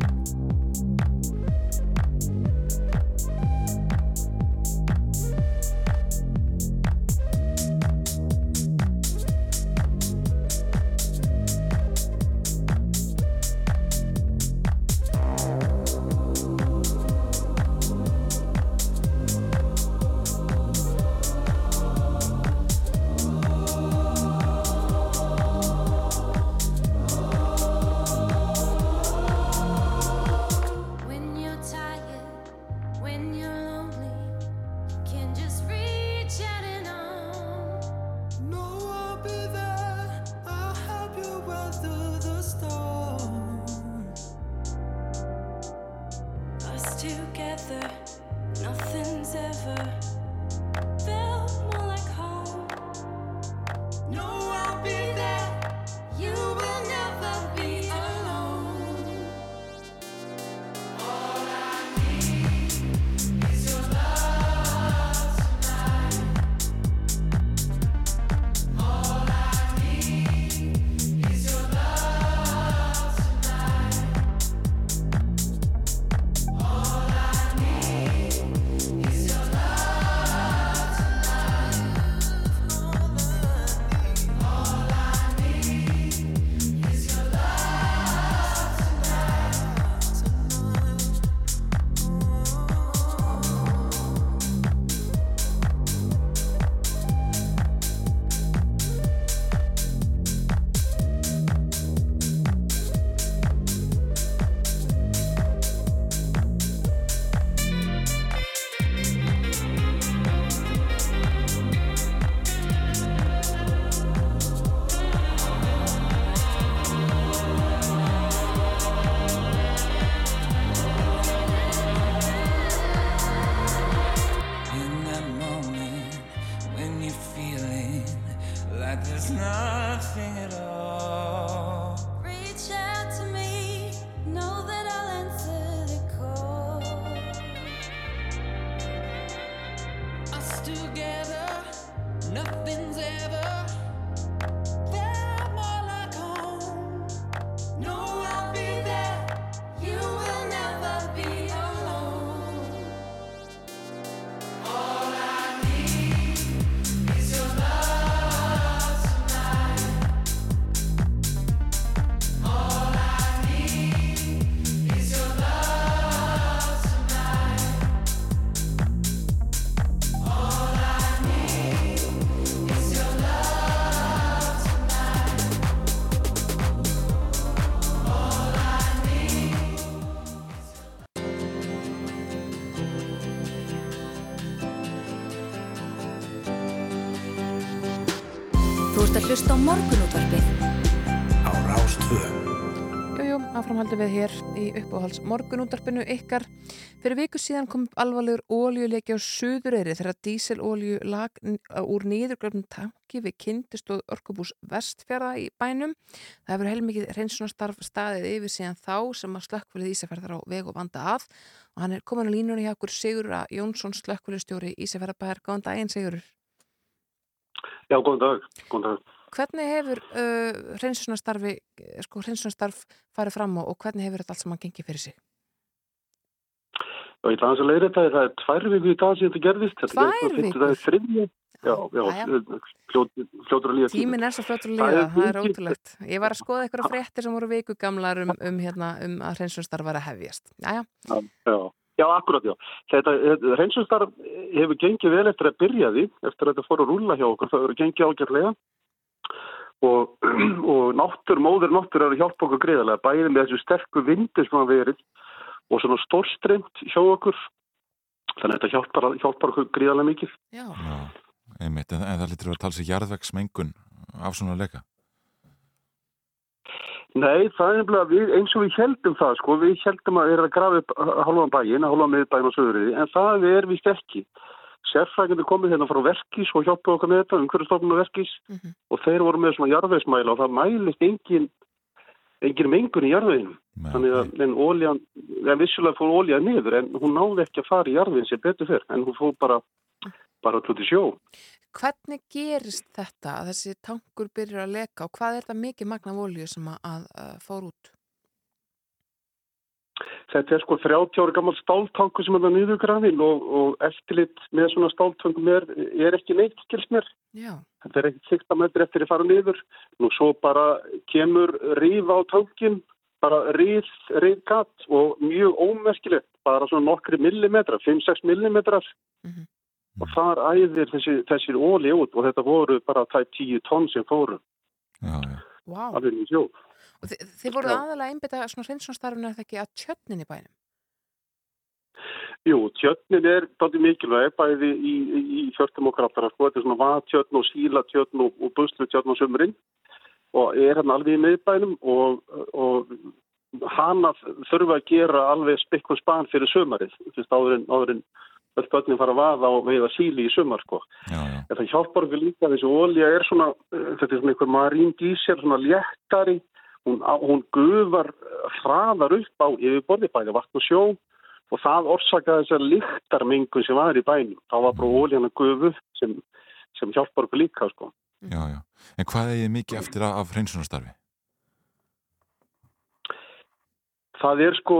Hlusta á morgunútvarpið. Á Rástvö. Jújú, áframhaldum við hér í uppáhalds morgunútvarpinu ykkar. Fyrir viku síðan kom alvarlegur ólíulegi á Suðureyri þegar díselólíu lag úr nýðurglöfnum tanki við kindistóð Orkubús Vestfjara í bænum. Það hefur heilmikið hreinsunastarf staðið yfir síðan þá sem að slökkvilið Ísafjörðar á veg og vanda að og hann er komin á línunni hjá okkur Sigurra Jónsson slökkvilistjóri Ísafjörðarbæðar. Góðan daginn Sigurur. Já, góðan dag, góðan dag. Hvernig hefur uh, hreinsunastarfi, sko, hreinsunastarf farið fram og, og hvernig hefur þetta allt saman gengið fyrir sig? Ég ætla að hans að leiða þetta, það er tvær viku í dag sem þetta gerðist. Tvær er þriðja, já, já, fljótur að líða. Tímin er svo fljótur að líða, það er ótrúlegt. Ég var að skoða eitthvað fréttir sem voru viku gamlar um, um, hérna, um að hreinsunastarf var að hefjast. Jæja. Já, já. Já, akkurat, já. Þetta, hreinsunstarf hefur gengið vel eftir að byrja því, eftir að þetta fór að rúla hjá okkur, það hefur gengið ágjörlega og, <clears throat> og náttur, móður náttur er að hjálpa okkur greiðarlega, bæðið með þessu sterku vindu sem að verið og svona stórstremt hjá okkur, þannig að þetta hjálpar, hjálpar okkur greiðarlega mikið. Já. Já, einmitt, en, en það lítur að tala sér jarðvegsmengun af svona leika. Nei, það er nefnilega við, eins og við heldum það, sko, við heldum að það er að grafa upp halvan bæin, halvan miðbæin og söðuriði, en það er vist ekki. Sérfrækjandi komið hérna frá verkís og hjálpaði okkar með þetta, umhverjastofnun og verkís Mm -hmm. og þeir voru með svona jarðvegsmæla og það mælist engin, engin mengun í jarðveginu. Nei, Þannig að en óljan, en vissulega fór ólja niður en hún náði ekki að fara í jarðvegin sem betur fyrr, en hún fór bara, bara til sjó. Hvernig gerist þetta að þessi tankur byrjar að leka og hvað er þetta mikið magna volju sem að, að, að fór út? Þetta er sko 30 ára gammal stáltanku sem er það nýðugrafin og, og eftirlit með svona stáltangum er, er ekki neitt skils mér. Já. Þetta er ekki 16 metri eftir að fara niður. Nú svo bara kemur ríf á tankin, bara ríð, ríðgat og mjög ómerkilegt, bara svona nokkri millimetrar, 5-6 millimetrar Mhm. og þar æðir þessi, þessir óli út og þetta voru bara tæp 10 tonn sem fóru Já, já. Vá. alveg sjó. Og þi, þið voruð Já. aðalega einbytta svona hreinsunastarfinu er það ekki að tjötnin í bænum? Jú, tjötnin er dátti mikilvæg bæði í, í, í fjörtum og kraftara sko, þetta er svona vatjötn og sílatjötn og, og buslutjötn á sömurinn og er hann alveg í miðbænum og, og hana þurfa að gera alveg spikk og span fyrir sömarið, fyrst áðurinn, áðurinn öll börnin fara að vaða og veiða síli í sömar sko. Já, já. En það hjálpar okkur líka þessu olja er svona, eh, þetta er svona einhver marín dísel, svona léttari, hún, hún gufar eh, hraðar upp á yfirborði bæði vatn og sjó og það orsakaði þessar lyktarmengun sem var í bænum. Þá var bara oljan að gufu sem, sem hjálpar okkur líka sko. já, já. En hvað er mikið eftir af, hreinsunastarfi? Það er sko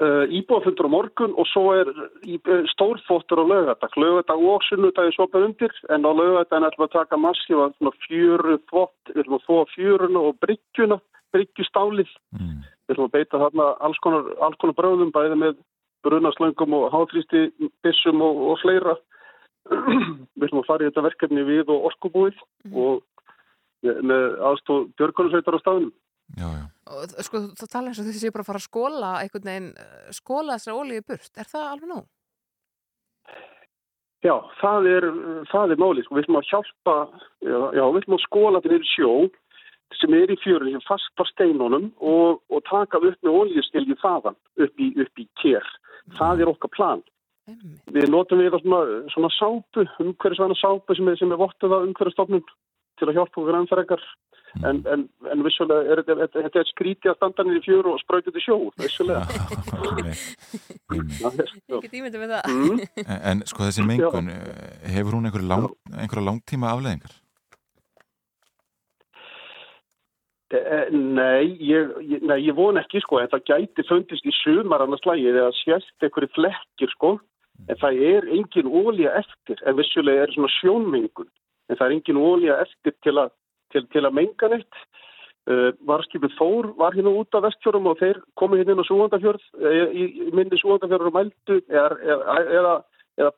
uh, íbúafundur á morgun og svo er uh, stórfóttur á lögadag. Lögadag og sunnudag er svopað undir en á lögadagin ætlum við að taka massífa svona fjöru þvott, við ætlum að þvó fjöruna og bryggjuna, bryggjustálið. Mm. Við ætlum að beita þarna alls konar, alls konar bröðum bæði með brunaslöngum og háþrýsti bissum og, og fleira. við ætlum að fara í þetta verkefni við og orkubúið og með- aðstóð björgunarsveitar á staðinum. Já, já. Og sko, þú tala eins og þessi bara að fara að skóla einhvern veginn, eh, skóla þessar ólíu burt. Er það alveg nóg? Já, það er, það er málið. Sko. Við ætlum að hjálpa, já, já, við ætlum að skóla til sjó sem er í fjörun sem fastar steinunum og, og taka upp með oljustilgi þaðan upp í, upp í kér. Það er okkar plan. Einmitt. Við notum við svona, svona sápu, umhverfisvæna sápu sem er, sem er vottuð af umhverfistofnun til að hjálpa okkur ennfærekar. En, en, en vissulega er þetta- er skrítið að standa niður í fjör og sprauta til sjó, vissulega. Ekki tímyndi við það. Mm. En, en sko þessi mengun, hefur hún einhverja lang, langtíma afleðingar? Eh, Nei, ég, nei, ég von ekki sko, en það gæti fundist í sumar annars lagi eða sérst einhverju flekkir sko, en það er engin ólja eftir, en vissulega er svona sjónmengun, en það er engin ólja eftir til, a, til, til að menga neitt. Uh, varskipið Þór var hérna út af vestfjörum og þeir komu hérna inn á Súandafjörð, e, í, í minni Súandafjörður og mældu, eða, eða, eða,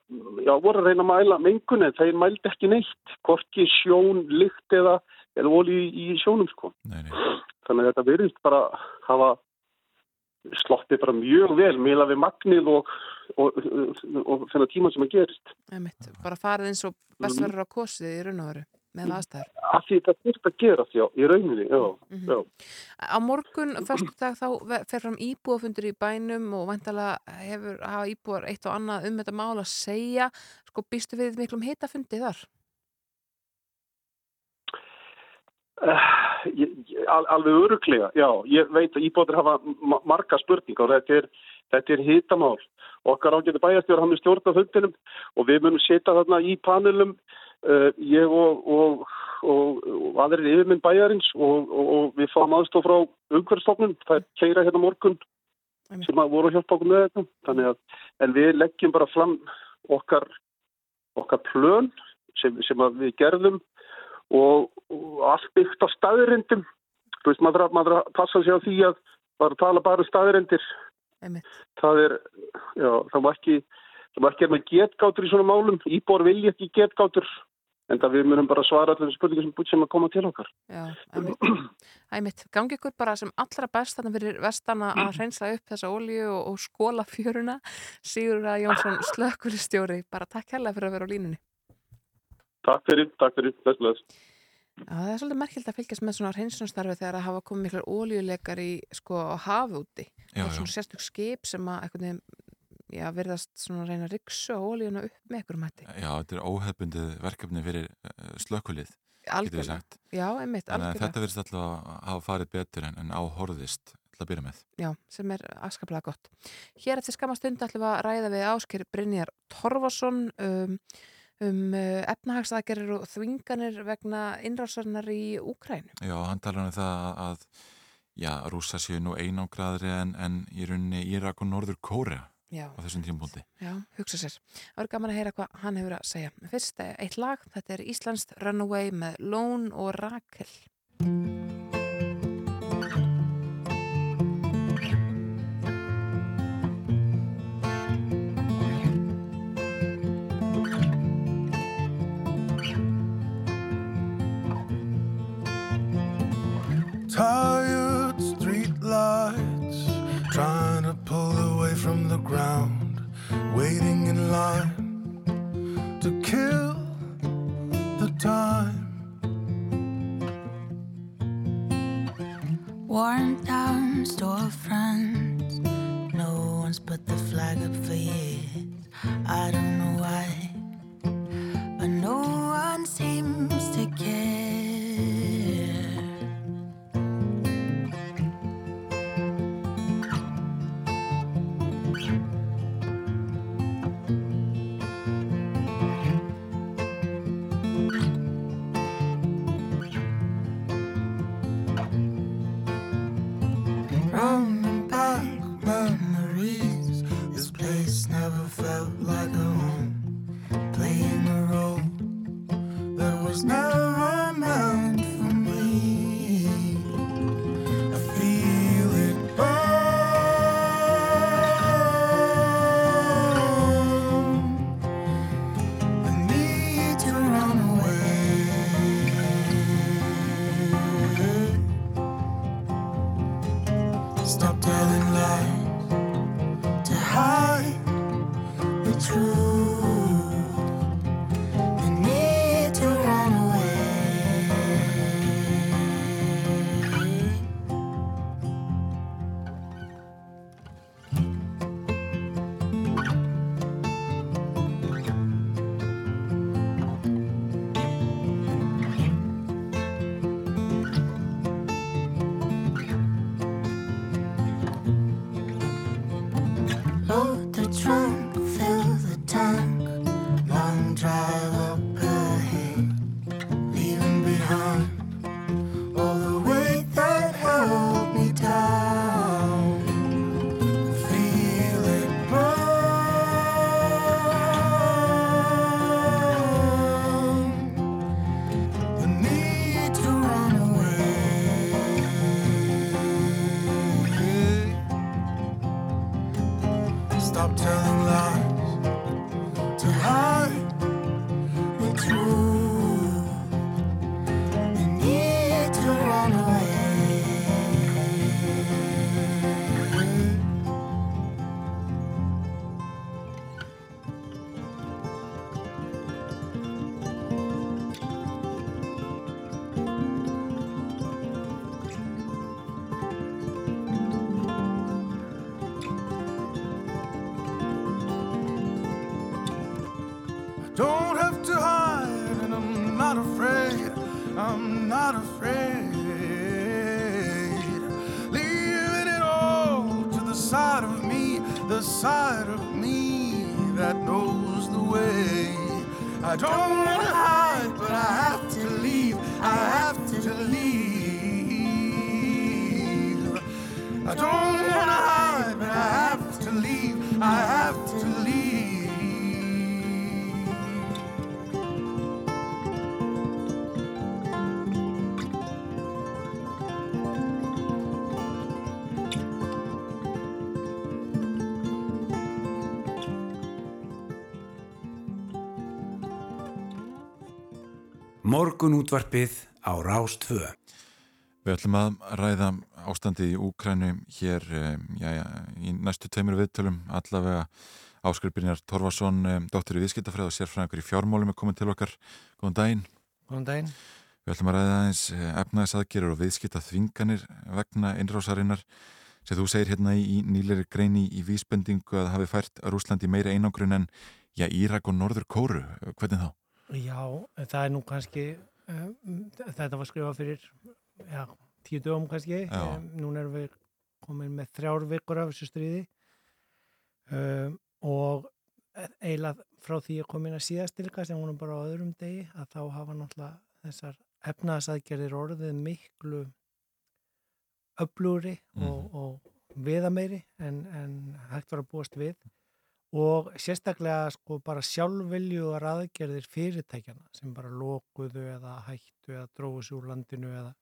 já, voru að reyna að mæla mengun, en þeir mældu ekki neitt, hvorki sjón, lykt eða, eða ólí í sjónum sko. Nei, nei. Þannig að þetta virðist bara hafa sloppið bara mjög vel meila við magnið og, og, og, og þennan tíma sem að gerist. Einmitt. Bara farið eins og best verður á kosið í raun og veru. með aðstæður. Af því þetta þurft að gera því í rauninni, já, mm -hmm. já. Á morgun, fyrstu dag, þá fer fram íbúafundur í bænum og vantala hefur hafa íbúar eitt og annað um þetta mál að segja. Sko, býstu við miklum hitafundi þar? Uh, ég, al, alveg öruglega, já. Ég veit að íbúaður hafa marga spurningar og þetta er, þetta er hitamál. Okkar ágæti bæjarstjóður hann er stjórnafundinum og við munum setja þarna í panelum Uh, ég og, og, og, og aðrir yfirminn bæjarins og við fáum aðstof frá umhverfstofnun, það er keira hérna morgun sem að voru að hjálpa okkur með þetta þannig að, en við leggjum bara fram okkar okkar plön sem, sem við gerðum og allt byggt á staðirindum þú veist, maður að passa sig á því að bara tala bara um staðirindir það er já, það var ekki það var ekki að með getgátur í svona málum. Íbor vilja ekki getgátur en það við munum bara svara allir spurningar sem búið sem að koma til okkar. Æmitt, gangi ykkur bara sem allra best þannig fyrir vestana að hreinsla upp þessa ólíu og, og skóla fjöruna. Sigur að Jónsson slökkulistjóri bara takk hella fyrir að vera á línunni Takk fyrir, takk fyrir, þess Já, það er svolítið merkild að fylgjast með svona hreinsunarstarfi þegar að hafa komið miklar ólíuleikar í sko hafu úti og svona sérstök skip sem að já, verðast svona að reyna að á ólíuna upp með einhverjum hætti. Já, þetta er óhefbundið verkefni fyrir uh, slökkulið, getur við sagt. Já, einmitt, algjörlega. Þetta verðist alltaf að hafa farið betur en, en áhorðist til að byrja með. Já, sem er afskaplega gott. Hér eftir skamastund ætlum við að ræða við ásker Brynjar Torfarsson um, um uh, efnahagsaðgerir og þvinganir vegna innrásarnar í Úkrænu. Já, hann talar um það að já, rúsa séu nú einangraðri en, en í rauninni Írak og Norður Kórea Já. á þessum tímpúndi. Já, hugsa sér. Það verður gaman að heyra hvað hann hefur að segja. Fyrst eitt lag, þetta er Íslands Runaway með Lón og Rakel. Tired street lights Trying to pull away from the ground, waiting in line to kill the time. Worn down storefronts, no one's put the flag up for years. I don't know why, but no one seems to care. Morgun útvarpið á Rástvö. Við ætlum að ræða ástandi í Úkrænu hér já, já, í næstu tveimur viðtölum allavega Áskripinjar Torfarsson, dóttur í viðskiptafræð og sérfræðingur í fjármálum er komin til okkar. Góðan daginn. Góðan daginn. Við ætlum að ræða aðeins efnaðisaðgerir og viðskipta þvinganir vegna innrásarinnar sem þú segir hérna í nýleiri greini í vísbendingu að hafi fært að Rúslandi meira einangrun en já, Írak og Norður Kóru. Hvernig þá? Já, það er nú kannski, um, þetta var skrifað fyrir já, tíu dögum kannski, um, núna erum við komin með þrjár vikur af þessu stríði. Um, og eiginlega frá því að komin að síðastilka sem vorum bara á öðrum degi að þá hafa náttúrulega þessar efnaðsaðgerðir orðið miklu öflúri mm. og, og viðameiri en, en hægt var að búast við og sérstaklega sko bara sjálfvelju og aðgerðir fyrirtækjana sem bara lókuðu eða hættu eða dróðu sér úr landinu eða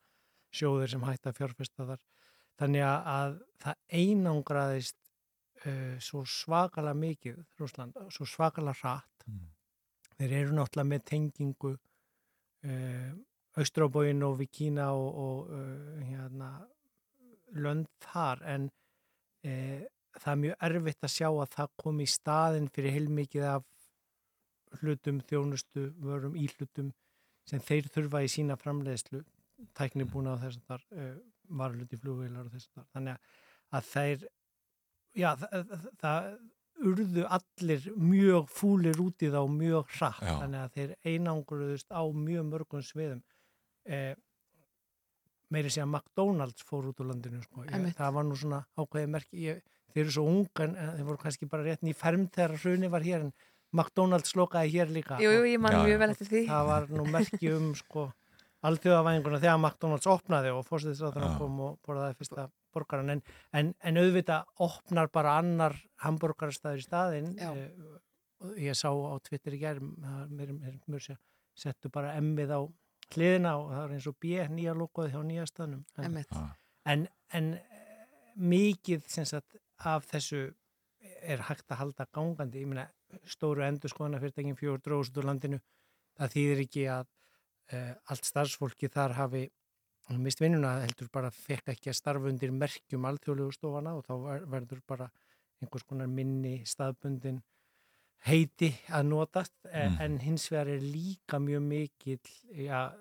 sjóðir sem hætti að fjárfesta þar þannig að það einangraðist uh, svo svakalega mikið Rúsland, svo svakalega hratt mm. þeir eru náttúrulega með tengingu uh, Austrábóin og Vikína og, og uh, hérna lönd þar en það er mjög erfitt að sjá að það kom í staðin fyrir heilmikið af hlutum, þjónustu, vörum, íhlutum sem þeir þurfa í sína framleiðslu, tækni búin á þess að þar uh, varluti flugveilar og þess að þar. Þannig að þeir, já, það, það urðu allir mjög fúlir út í þá mjög hratt, já. þannig að þeir einanguruðust á mjög mörgum sviðum. Eh, meiri sé að McDonalds fór út úr landinu, sko. Ég, það var nú svona ákveðið merki, ég þeir eru svo ungan en þeir voru kannski bara rétt nýjum ferm þegar hruni var hér en McDonalds lokaði hér líka. Jú, jú, ég man mjög vel eftir því. Það var nú merki um sko alþjóðavæðinguna þegar McDonalds opnaði og fórstiðsráðurinn kom og borðaði fyrsta borgaran en, en, en auðvitað opnar bara annar hambúrgarstæður í staðin eh, ég sá á Twitter í gerð mér, settu bara emmið á hliðina og það er eins og B nýja logoði hjá nýja staðnum. En, en, en mikið sagt, af þessu er hægt að halda gangandi, ég meina stóru endur skoðana fyrirtækinn fjór dróðsut úr landinu, það þýðir ekki að uh, allt starfsfólki þar hafi mist vinnuna, heldur bara fekk ekki að starfa undir merkjum alþjóðlegu stofana og þá verður bara einhvers konar minni staðbundin heiti að notast mm. en hins vegar er líka mjög mikil já,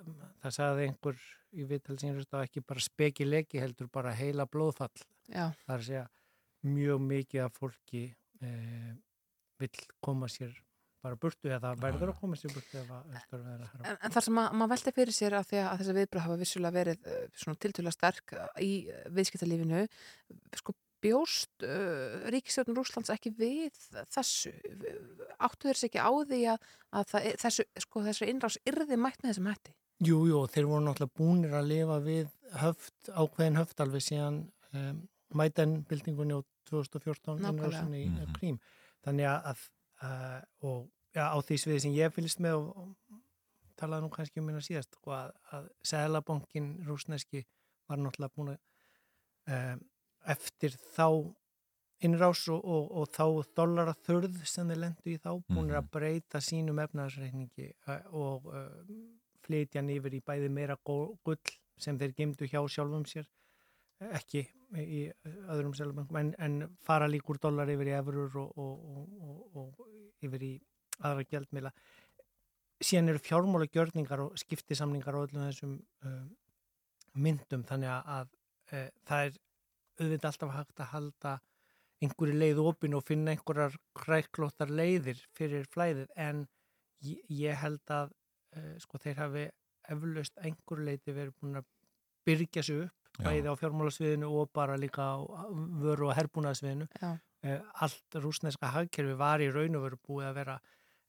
það sagði einhver í viðtalsins ekki bara spekilegi heldur bara heila blóðfall já. það er að segja mjög mikið af fólki eh, vill koma sér bara burtu eða verður að koma sér burtu eða það er að En, en þar sem maður veldi fyrir sér að, að þessi viðbröð hafa vissulega verið uh, svona tiltöla sterk í viðskiptalífinu sko bjóst uh, Ríkisjóðun Rúslands ekki við þessu? Áttu þeir sér ekki á því að, að það, þessu, sko, þessu innrás yrði mætt með þessum hætti? Jújú, jú, þeir voru náttúrulega búinir að lifa við höft, ákveðin höft alveg síðan um, mætenbildingunni og 2014 innrásinni í mm -hmm. Krím þannig að uh, og ja, á því sviði sem ég fylgst með og, og talaði nú kannski um minna síðast sko, að, að Sælabankin rúsneski var náttúrulega búin að uh, eftir þá innrás og, og, og þá dollara þörð sem þeir lendu í þá búin að mhm. breyta sínum efnaðarsreikningi uh, og flytja nýfur í bæði meira gull sem þeir gemdu hjá sjálfum sér ekki í öðrum seljabankum en, en fara líkur dólar yfir í efurur og, og, og, og yfir í aðra gældmila síðan eru fjármála gjörningar og skiptisamningar og öllum þessum uh, myndum þannig að uh, það er auðvitað alltaf hægt að halda einhverju leið opin og finna einhverjar kræklóttar leiðir fyrir flæðið en ég, ég held að uh, sko þeir hafi eflaust einhver leiti verið búin að byrja sig upp. Bæði á fjármálasviðinu og bara líka á vöru og herbúnaðsviðinu uh, allt rúsneska hagkerfi var í raun og veru búið að vera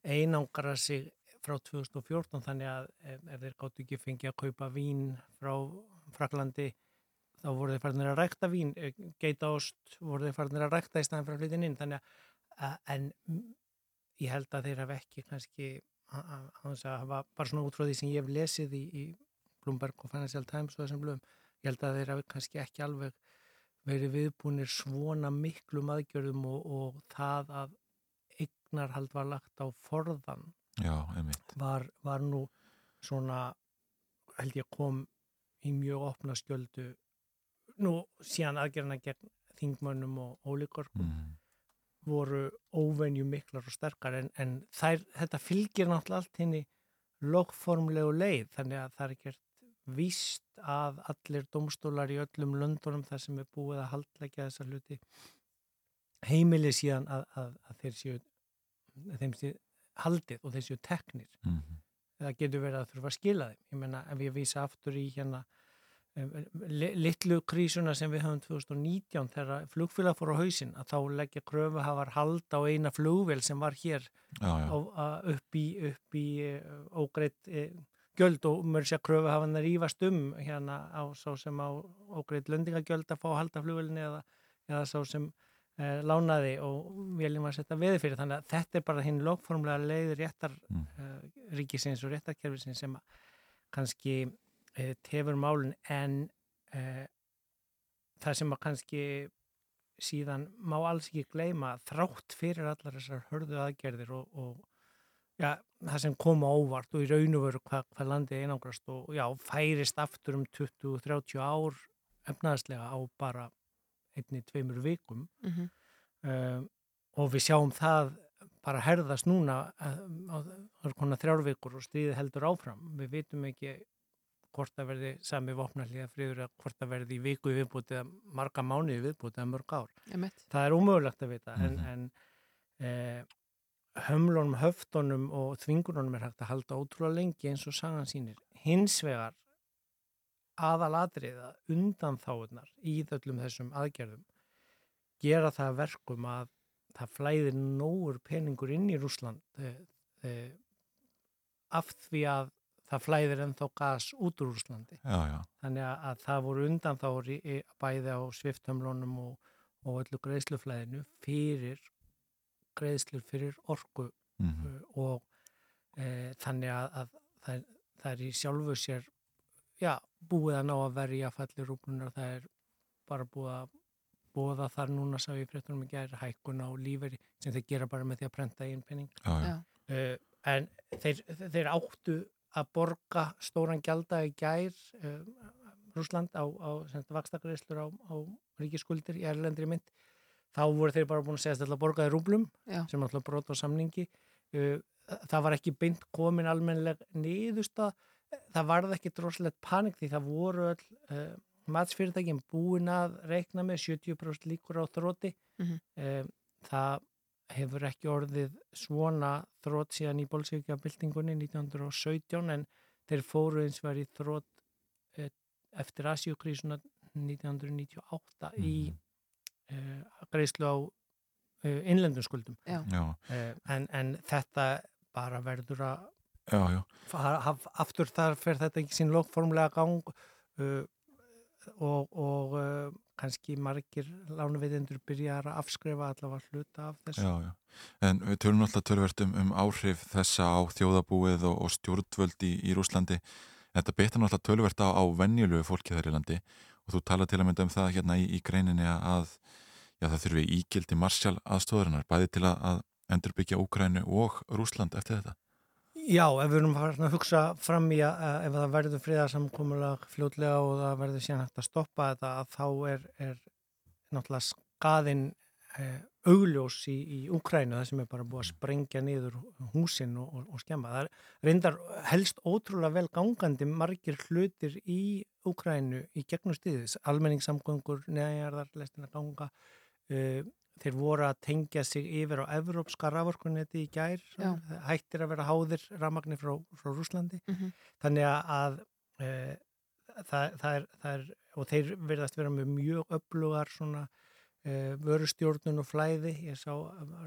einangra sig frá 2014 þannig að ef, þeir gáttu ekki fengið að kaupa vín frá Fraklandi þá voru þeir farinir að rækta vín. Eh, geitaost voru þeir farinir að rækta í fyrir að flytja inn. Þannig að, en ég held að þeir hafa ekki kannski að, að, að hafa bara svona út frá því sem ég hef lesið í, í Bloomberg og Financial Times og þessum blöðum ég held að þeir hafi kannski ekki alveg verið viðbúinir svona miklum aðgjörðum og, og það að eignarhald var lagt á forðan Já, var, var nú svona held ég kom í mjög opna skjöldu nú síðan aðgerðina gegn þingmönnum og ólíkorkum Mm. voru óvenju miklar og sterkar en, en þær, þetta fylgir náttúrulega allt henni logformlegu leið þannig að það er ekkert víst að allir domstólar í öllum löndunum þar sem er búið að haldleggja þessa hluti heimili síðan að, að, að þeir séu þeim séu haldið og þeir séu teknir Mm. það getur verið að þurfa að skila þeim ég menna ef ég vísa aftur í hérna li- litlu krísuna sem við höfum 2019 þegar flugfélag fór á hausinn að þá leggja kröfuhafar hald á eina flugvél sem var hér Já, já. á, að, upp í, upp í uh, ógreitt uh, gjöld og mörg sér kröfuhafan að rífast um hérna á sá sem á ógreitt löndingagjöld að fá að halda flugvélinni eða, eða sá sem uh, lánaði og viljum að setja veði fyrir þannig að þetta er bara hinn lókformlega leið réttar Mm. uh, ríkisins og réttarkerfisins sem að kannski uh, tefur málun en uh, það sem að kannski síðan má alls ekki gleyma að þrátt fyrir allar þessar hörðu aðgerðir og, og já, það sem koma óvart og í raun og veru hvað, hvað landið einangrast og já, færist aftur um 20-30 ár efnaðslega á bara einni, tveimur vikum Mhm. um, og við sjáum það bara herðast núna uh, á, þrjárvikur og stríði heldur áfram. Við vitum ekki hvort það verði sami vopnarliða friður eða hvort það verði í viku í viðbúti eða marga mánuði í viðbúti eða mörg ár. Það er ómögulegt að vita en, Mhm. en eh, hömlunum, höftunum og þvingunum er hægt að halda ótrúlega lengi eins og sagan sínir. Hins vegar aðalatriða undan þáunar í þöllum þessum aðgerðum gera það að verkum að það flæðir nógur peningur inn í Rúsland e, e, af því að það flæðir ennþá gas út úr Rúslandi. Já, já. Þannig að, að það voru undan þá bæði á sviftömlunum og, og öllu greiðsluflæðinu fyrir greiðslur fyrir orku Mhm. uh, og e, þannig að, að það, það er í sjálfu sér já, búið að ná að verja falli rúblunar, það er bara búið að búið að þar núna sá ég fréttunum ekki er hækkun á líferi sem þeir gera bara með því að prenta einn penning. Já. uh, en þeir, þeir áttu að borga stóran gjalda í gær uh, Rúsland á, á vakstakreislur á, á ríkiskuldir í erlendri mynd þá voru þeir bara búin að segja að þetta borgaði rúblum Já. sem alltaf brot á samningi það var ekki beint komin almennileg niðursta það varði ekki droslegt panik því það voru öll uh, matsfyrirtækjum búin að reikna með 70% líkur á þróti Mhm. um, það hefur ekki orðið svona þrótt síðan í bólsvíkja byltingunni 1917 en þeir fóru eins var í þrótt eftir Asíukrísuna 1998 í uh, greiðslu á uh, innlendum skuldum Já. Já. uh, en, en þetta bara verður að Já, já. fara- haf- aftur þar fer þetta ekki sín lókformlega gang uh, og, og uh, kannski margir lánuveitindur byrjar að afskrifa allavega hluta af þessu Já, já. En við tölum alltaf tölvert um, um áhrif þessa á þjóðabúið og, og stjórnvöld í, í Rúslandi. Þetta betur náttúrulega tölvert á, á venjulegu fólki þar í landi og þú tala til að mynda um það hérna í, í greininni að já, það þurfi ígildi marsjál aðstóðurinnar, bæði til að, endurbyggja Úkrænu og Rúsland eftir þetta. Já, ef við erum að hugsa fram í að, að ef það verður friðarsamkomulag fljótlega og það verður síðan hægt að stoppa þetta að þá er, er náttúrulega skaðin eh, augljós í, í Úkrænu það sem er bara búið að sprengja niður húsin og, og, og skemma. Það er reyndar helst ótrúlega vel gangandi margir hlutir í Úkrænu í gegnum stíðis, almenningssamgöngur, neðanjarðar, lestina ganga, uh, þeir voru að tengja sig yfir á evrópska raforkunetti í gær, Já. hættir að vera háðir rafmagni frá, frá Rúslandi. Mhm. Þannig að e, það, það, er, það er, og þeir verðast vera með mjög öflugar svona vörustjórnun og flæði. Ég sá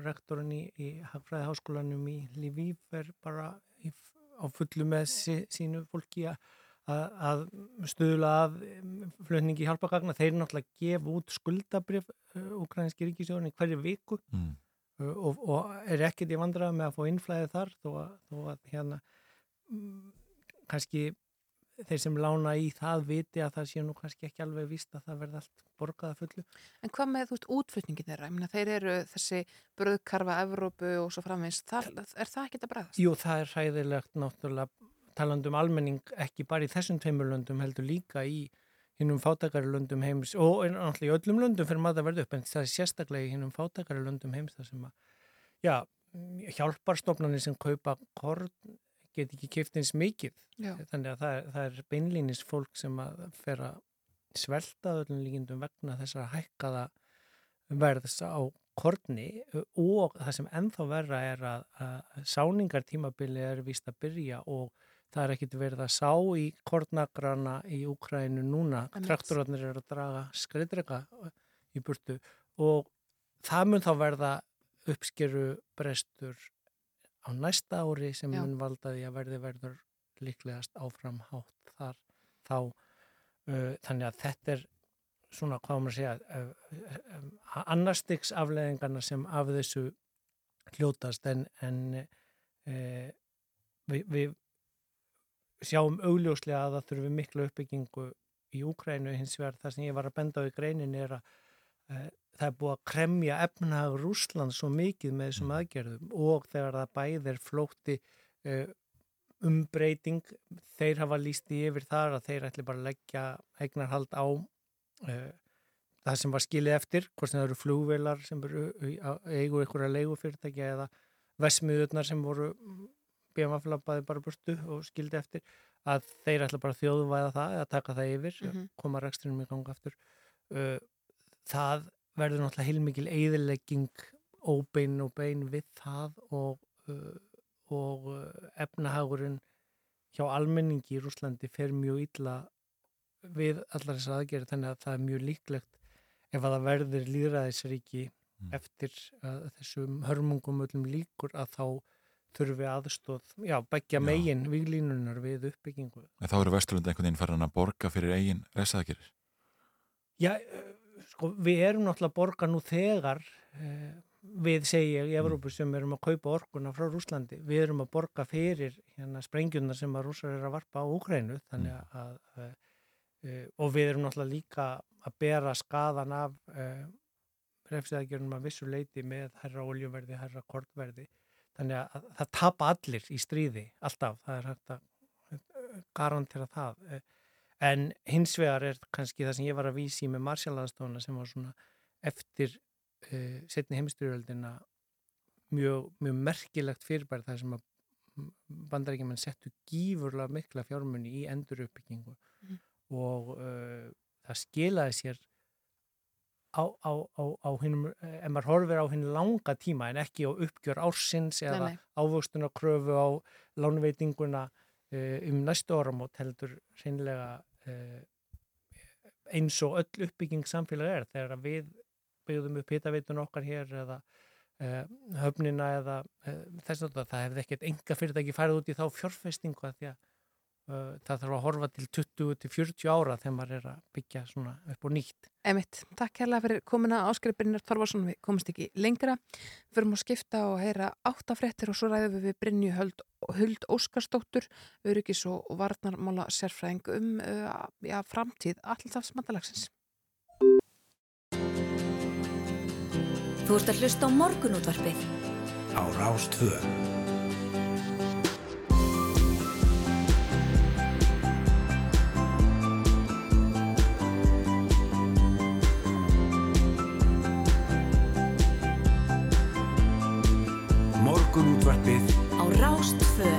rektorinn í, í Hagfræði háskólanum í Lviv er bara á fullu með sí, sínu fólki að að stuðla að flutningi hjálpagagna, þeir náttúrulega gefa út skuldabrif ukrainski ríkisjóðurinn hverju viku Mm. uh, og, og er ekkert í vandrað með að fá innflæði þar þó að, þó að hérna mm, kannski þeir sem lána í það viti að það sé nú kannski ekki alveg víst að það verði allt borgað að fullu. En hvað með veist útflutningi þeirra? Ég meina, þeir eru þessi bröðkarfa Evrópu og svo framvegis. Það, er það ekki að bregðast? Jú, það er hræðilegt náttúrulega talandi um almenning ekki bara í þessum tveimur löndum heldur líka í hinnum fátakari löndum heims og náttúrulega í öllum löndum fyrir maður að verða upp en það er sérstaklega í hinnum fátakari löndum heims það sem að, já, hjálparstofnarnir sem kaupa korn get ekki kipt eins mikið. Já. þannig að það er, það er beinlýnis fólk sem að fer að svelta öllum líkindum vegna þessar hækkaða verðs á korni og það sem ennþá verra er að, að sáningartímabili er vist að byrja og það er ekkit verið að sá í kornagrana í Úkrænu núna, traktorarnir eru að draga skriðdrega í burtu og það mun þá verða uppskeru brestur á næsta ári sem Já. mun valdaði að verði verður líklegast áfram hátt þar þá uh, þannig að þetta er svona hvað maður að segja uh, uh, annarstiks afleðingarna sem af þessu hljótast en, en við, við sjáum augljóslega að það þurfi miklu uppbyggingu í Úkrænu hins vegar það sem ég var að benda á í greinin er að það er búið að kremja efnahag Rúsland svo mikið með þessum aðgerðum og þegar það bæðir flótti uh, umbreyting þeir hafa líst í yfir þar að þeir ætli bara að leggja eignarhald á uh, það sem var skilið eftir, hvort sem það eru flugvelar sem eru eigu ykkur að leigu fyrirtækja eða vesmiðurnar sem voru BMF-labbaði bara burtu og skildi eftir að þeir ætla bara að þjóðvæða það eða taka það yfir, Mhm. koma rekstrinum í ganga aftur uh, það verður náttúrulega heilmikil eðilegging óbein og bein við það og, uh, og uh, efnahagurinn hjá almenningi í Rúslandi fer mjög illa við allar þessar aðgerði þannig að það er mjög líklegt ef að það verður líðræðisríki Mm. eftir uh, þessum hörmungum öllum líkur að þá þurfi aðstóð, já, begja megin výlínunar við uppbyggingu. En þá eru Vesturlund einhvern veginn farin að borga fyrir eigin resaðgerir. Já, sko, við erum náttúrulega borga nú þegar uh, við segi ég í Evrópu sem erum að kaupa orkuna frá Rúslandi, við erum að borga fyrir hérna sprengjuna sem að rússar er að varpa á Úkrænu, að uh, uh, og við erum náttúrulega líka að bera skadan af uh, refsiðagjörnum að vissu leiti með herra oljuverði, herra kortverði þannig að það tapa allir í stríði alltaf, það er hægt að uh, garantera það. Uh, en hins vegar er kannski það sem ég var að vísi með Marsjallaðstofna sem var svona eftir uh, setni heimstyrjöldina mjög, mjög merkilegt fyrirbæri það sem að bandarækjumenn settu gífurlega mikla fjármunni í enduruppbyggingu Mhm. og uh, það skilaði sér á, á, á, á hinnum, ef maður horfir á hinn langa tíma en ekki á uppgjör ársins eða ávöxtuna kröfu á lánveitinguna uh, um næstu áramót heldur hreinlega uh, eins og öll uppbygging samfélag er þegar við byggðum upp hitaveitun okkar hér eða uh, höfnina eða uh, þess að það hefði ekkert enga fyrirtæki farið út í þá fjárfestingu að því að það þarf að horfa til 20-40 ára þegar maður er að byggja svona upp og nýtt. Emitt, takk hérlega fyrir komuna Áskrið Þorvarsson, við komumst ekki lengra við förum að skipta og heyra áttafréttir og svo ræðum við við Brynju Huld, Huld Óskarsdóttur, öryggis og varnarmála sérfræðing um uh, já, framtíð alltafsmandalagsins Þú ert að hlusta á morgunútvarpið. á Rástvö. Morgunútvarpið. Á Rástvö.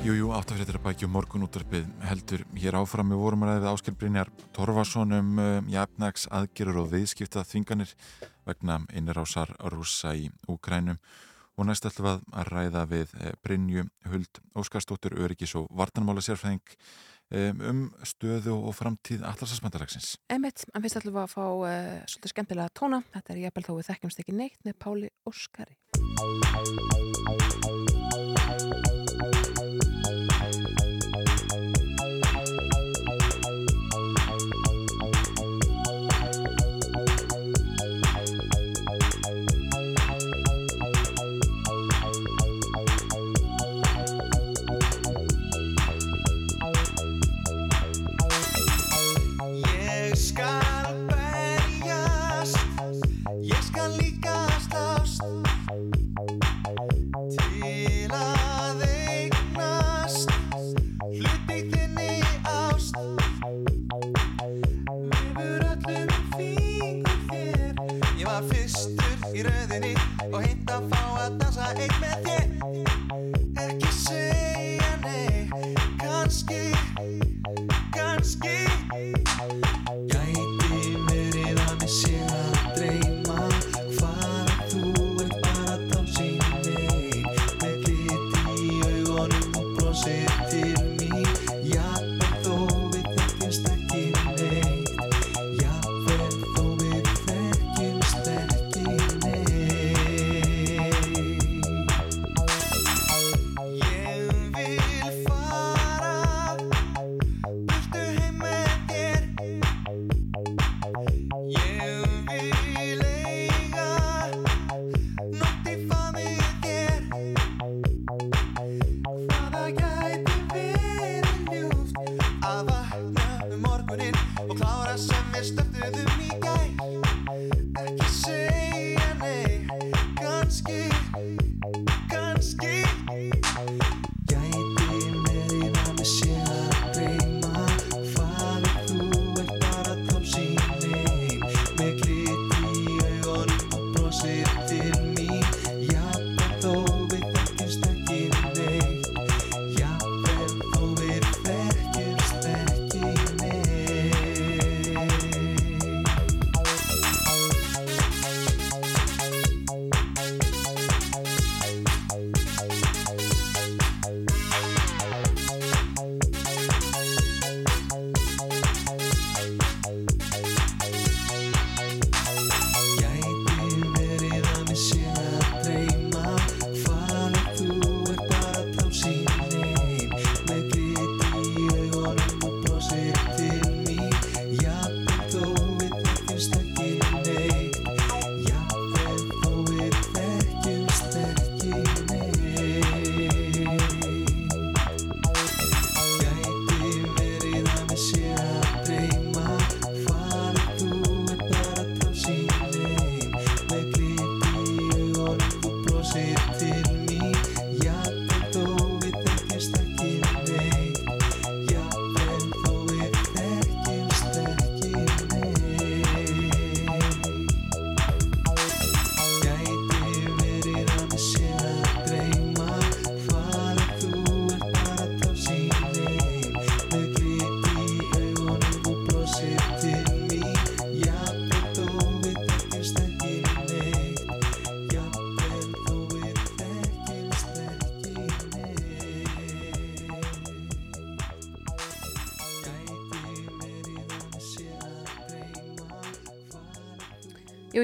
Jújú, áttafréttir að bækja morgun útvarpið heldur hér áfram. Við vorum að ræðið Áskil Brynjar Torfason um uh, jafnags aðgerur og viðskipta þvinganir vegna innrásar rúsa í Úkrænum og næst ætlum við að ræða við uh, Brynju Huld Óskarstóttur Öryggis og Vartanmála sérfæðing um, um stöðu og framtíð allarsasmandalagsins. Emmett, fyrst ætlum við að fá uh, svolítið skemmtilega tóna. Þetta er jafnvel þó við þekkjumst ekki neitt með Páli Óskari.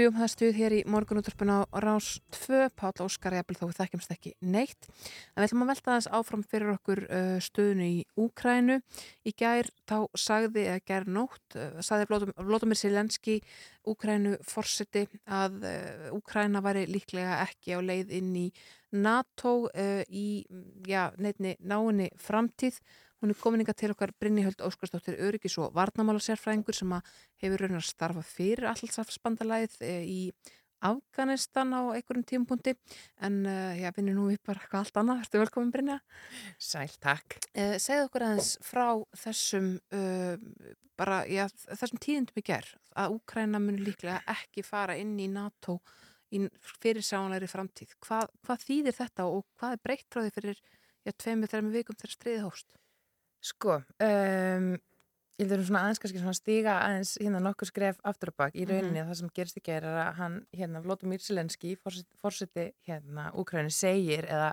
Jújú, það stuð hér í morgunúttarpuna á Rás 2, Páll Óskar jafnvel þó við þekkjumst ekki neitt. En við ætlum að velta þess áfram fyrir okkur uh, stöðunu í Úkrænu. Í gær þá sagði, eða gær nótt, uh, sagði Vlótumir Silenski Úkrænu forseti að uh, Úkræna væri líklega ekki á leið inn í NATO í já, neitni náinni framtíð. Hún er komininga til okkar Brynni-Höld Óskarsdóttir Öryggis og Varnamála sérfræðingur sem hefur raunar starfa fyrir allsafsbandalæð í Afganistan á einhverjum tímpunkti en uh, já, vinnur nú við bara eitthvað allt annað. Ertu velkomin Brynja? Sæl, takk. Uh, segðu okkur aðeins frá þessum uh, bara, já, þessum tíðindum í gerð að Úkræna mun líklega ekki fara inn í NATO í fyrirsjáanlegri framtíð. Hvað, hvað þýðir þetta og hvað er breytt frá því fyrir tveimur, þreimur vikum þegar stríðið hófst? Sko, um, ég þurfum svona aðeins kannski svona stíga aðeins hérna nokkur skref aftur og bakk í Mhm. rauninni það sem gerist ekki er að hann hérna Vlodomir Zelenski, fórseti hérna Úkræni segir eða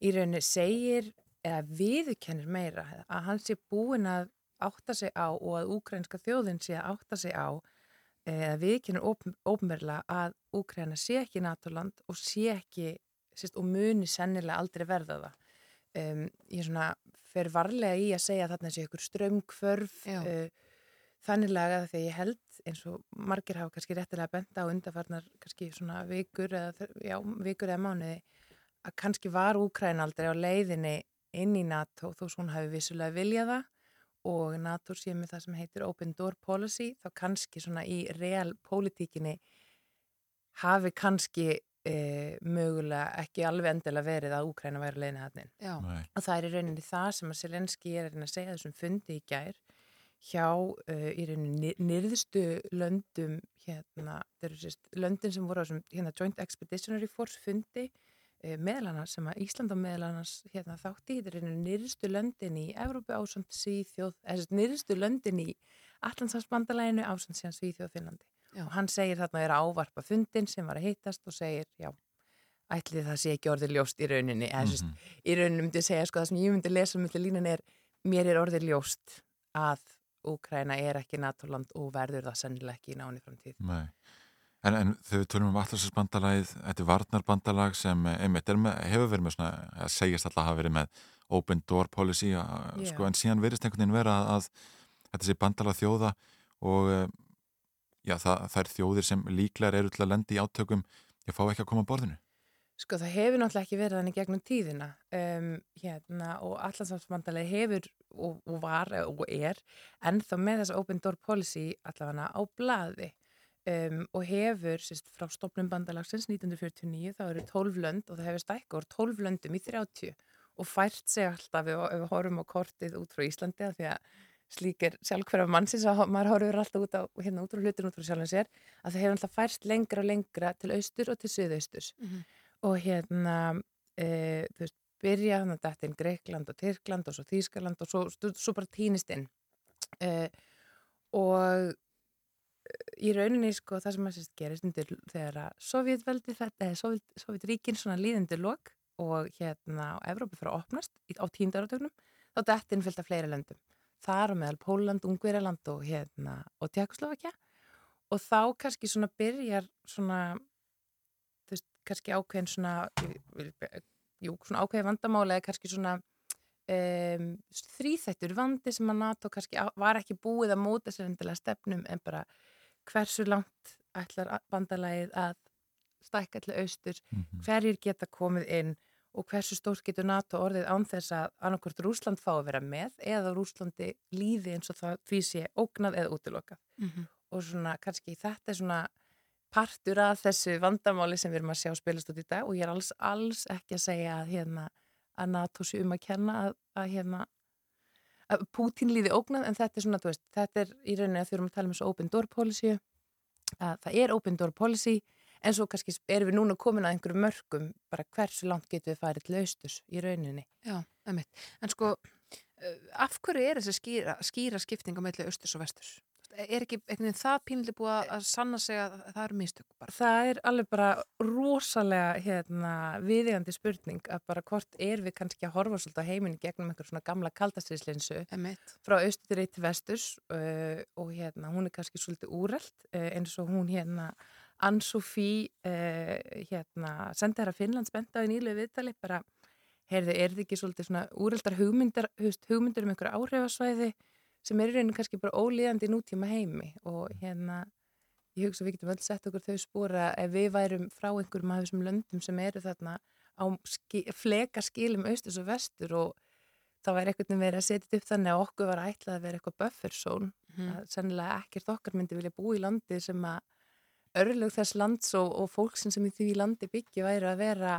í rauninni segir eða viðurkennir meira að hann sé búin að átta sig á og að úkrænska þjóðin sé að átta sig á eða viðkennir ópenbarlega að Úkræna sé ekki NATO-land og sé ekki sérst, og muni sennilega aldrei verða það. Um, ég svona fer varlega í að segja að þarna sé ykkur strömmkvörf uh, þanniglega þegar ég held eins og margir hafa kannski réttilega benda á undarfarnar kannski svona vikur eða, já, vikur eða mánuði að kannski var Úkræna aldrei á leiðinni inn í NATO þó svona hafi vissulega viljað það og NATO sé með það sem heitir Open Door Policy þá kannski svona í real pólitíkinni hafi kannski e, mögulega ekki alveg endilega verið að Úkræna væri leiðin að hann og það er í rauninni það sem að Selenski er að segja þessum fundi í gær hjá uh, í rauninni nyrðustu löndum hérna, þeir eru sérst löndin sem voru á þessum hérna, Joint Expeditionary Force fundi uh, meðal annars sem að Ísland á meðal annars hérna, þátti, þetta er nyrðustu löndin í Evrópu ásand Svíþjóð eða nyrðustu löndin í Allandsafsbandalæginu ásand síðan Svíþjóð Finnlandi Já. og hann segir þarna er ávarpa fundin sem var að heitast og segir já ætlið það sé ekki orðið ljóst í rauninni eða mm -hmm. í rauninni myndi ég segja sko það sem ég myndi lesa um þetta línan er mér er orðið ljóst að Úkræna er ekki NATO-land og verður það sennilega ekki í náni framtíð. Nei, en, en þegar við tölum um allarsasbandalagið, þetta er varnarbandalag sem einmitt með, hefur verið með svona, að segjast alltaf hafa verið með open door policy, að, sko, en síðan verist einhvern veginn vera að, að þetta sé bandalag þjóða og já, það, það er þjóðir sem líklar eru til að lendi í átökum, ég fá ekki að koma á borðinu. Sko það hefur náttúrulega ekki verið þannig gegnum tíðina um, hérna, og allansamsmandalegi hefur og, og var og er ennþá með þessa open door policy allavega á blaði um, og hefur sérst, frá stopnum bandalagsins 1949 þá eru 12 lönd og það hefur stækkur 12 löndum í 30 og fært sig alltaf ef, við horfum á kortið út frá Íslandi því að slík er sjálfhverfa mannsins að maður horfur alltaf út á, hérna, út frá hlutin út frá sjálfum sér að það hefur alltaf færst lengra og lengra til austur og til suðausturs. Mm -hmm og hérna e, þú veist, byrja þannig að þetta er Greikland og Tyrkland og svo Þýskaland og svo, svo bara týnist inn. E, og í rauninni sko það sem að sérst gerist undir þegar að Sovjetveldi þetta er Sovjet, Sovjetríkin svona líðandi lok og hérna á Evrópi fyrir að opnast á tíndaratögnum þá þetta innfyllt af fleiri löndum þar á meðal Póland, Ungverjaland og hérna og Tjekkoslovakja og þá kannski svona byrjar svona þú veist, kannski ákveðin svona jú, svona ákveðin vandamála eða kannski svona um, þrýþættur vandi sem að NATO kannski var ekki búið að móta sér endilega stefnum en bara hversu langt ætlar bandalagið að stækka allir austur, mm -hmm. hverjir geta komið inn og hversu stórt getur NATO orðið án þess að annarkvört Rúsland fá að vera með eða Rúslandi líði eins og það því sé ógnað eða útilokað mm -hmm. og svona kannski þetta er svona partur af þessu vandamáli sem við erum að sjá spilast út í dag og ég er alls, alls ekki að segja að, hérna, að NATO sé um að kenna að, að, hérna, að Putin líði ógnað en þetta er svona, veist, þetta er í rauninni að þurfum að tala um þessu open door policy að það er open door policy en svo kannski erum við núna komin að einhverju mörgum bara hversu langt getur við farið til austus í rauninni. Já, emitt. En sko, af hverju er þessi skýra, skýra skipting á meðlega austus og vesturs? Er ekki einhvern veginn það pínlega búið að sanna sig að það eru mistök bara? Það er alveg bara rosalega hérna, viðegandi spurning að bara hvort er við kannski að horfa svolítið á heiminn gegnum einhver svona gamla kaldastriðslinsu frá austur til vesturs uh, og hérna hún er kannski svolítið úreld uh, eins og hún hérna Ann-Sofí uh, hérna, sendi þær að Finnlands benda á í nýlu viðtali bara, heyrðu, er þið ekki svolítið svona úrildar hugmyndar, hugmyndur um einhverja áhrifasvæði sem er í rauninu kannski bara ólíðandi nútíma heimi og hérna ég hugsa við getum öll sett okkur þau spóra ef við værum frá einhverjum af þessum löndum sem eru þarna á ski, fleka skilum austus og vestur og það væri einhvern veginn verið að setja upp þannig að okkur var ætlað að vera eitthvað bufferzone mm. að sennilega ekkert okkar myndi vilja bú í landi sem að örlug þess lands og, og fólksin sem í því landi byggja væri að vera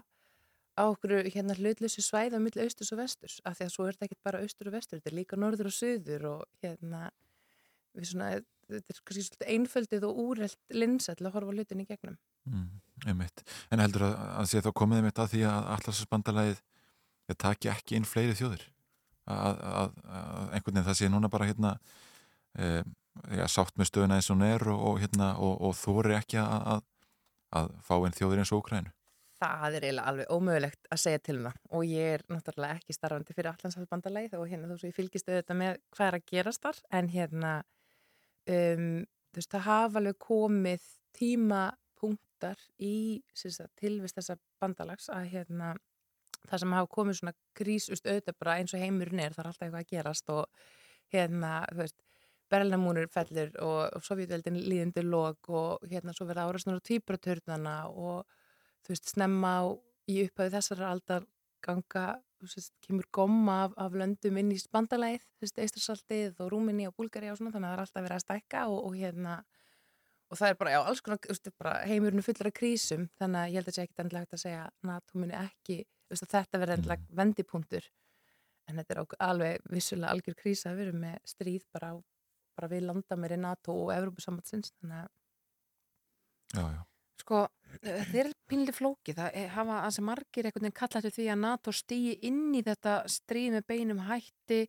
á okkur hérna hlutlösu svæða millir austus og vesturs, af því að svo er þetta ekki bara austur og vestur, þetta er líka norður og söður og hérna við svona, þetta er kannski svolítið einföldið og úrelt linsa til að horfa hlutin í gegnum mm, einmitt. En heldur að, að sé þá komið einmitt að því að allarsbandalæðið taki ekki inn fleiri þjóðir að, að, að einhvern veginn það sé núna bara hérna e, ja, sátt með stöðuna eins og hún er og, og, hérna, og, og þóri ekki að, að fá einn þjóðir eins og Úkrænu Það er eiginlega alveg ómögulegt að segja til það. Og ég er náttúrulega ekki starfandi fyrir allanshalsbandalæð og hérna þú veist ég fylgist auðvitað með hvað er að gerast þar. En hérna um, þú veist það hafa alveg komið tímapunktar í tilvist þessa bandalags að hérna það sem hafa komið svona grísust auðvitað bara eins og heimurinn er það er alltaf eitthvað að gerast og hérna þú veist Berlinamúnur fellur og, og Sovjetveldin líðendur log og hérna svo verða árasnur og tvíbratörnana og þú veist, snemma á, í upphæðu þessar aldar ganga, þú veist, kemur gomma af, af löndum inn í spandalæð, þú veist, Eistræsaltið og Rúminni og Búlgari og svona, þannig að það er alltaf verið að stækka og, og hérna, og það er bara, já, alls konar, þú veist, bara heimurinu fullur af krísum, þannig að ég held að það sé ekkit endilegt að segja, NATO muni ekki, þú veist, þetta verði endilegt vendipunktur, en þetta er alveg vissulega algjör krísa að vera með stríð bara, á, bara við landameri NATO og Evrópusambatsins, þannig að Já, já. Sko, þetta er pinlega flóki, það hafa að sem margir einhvern veginn kallast því að NATO stýi inn í þetta stríð með beinum hætti,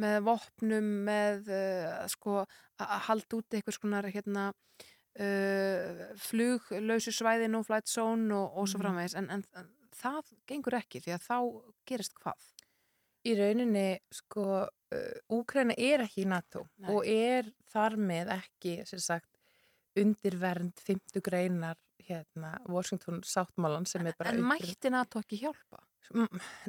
með vopnum, með uh, sko að halda út eitthvað svona hérna uh, fluglausu svæði, no flight zone og, og svo framvegis, en, en það gengur ekki því að þá gerist hvað? Í rauninni, sko, Úkræna er ekki í NATO Nei. og er þar með ekki, sagt, undirvernd 50 greinar hérna, Washington sáttmálan sem en, er bara En mætti NATO ekki hjálpa?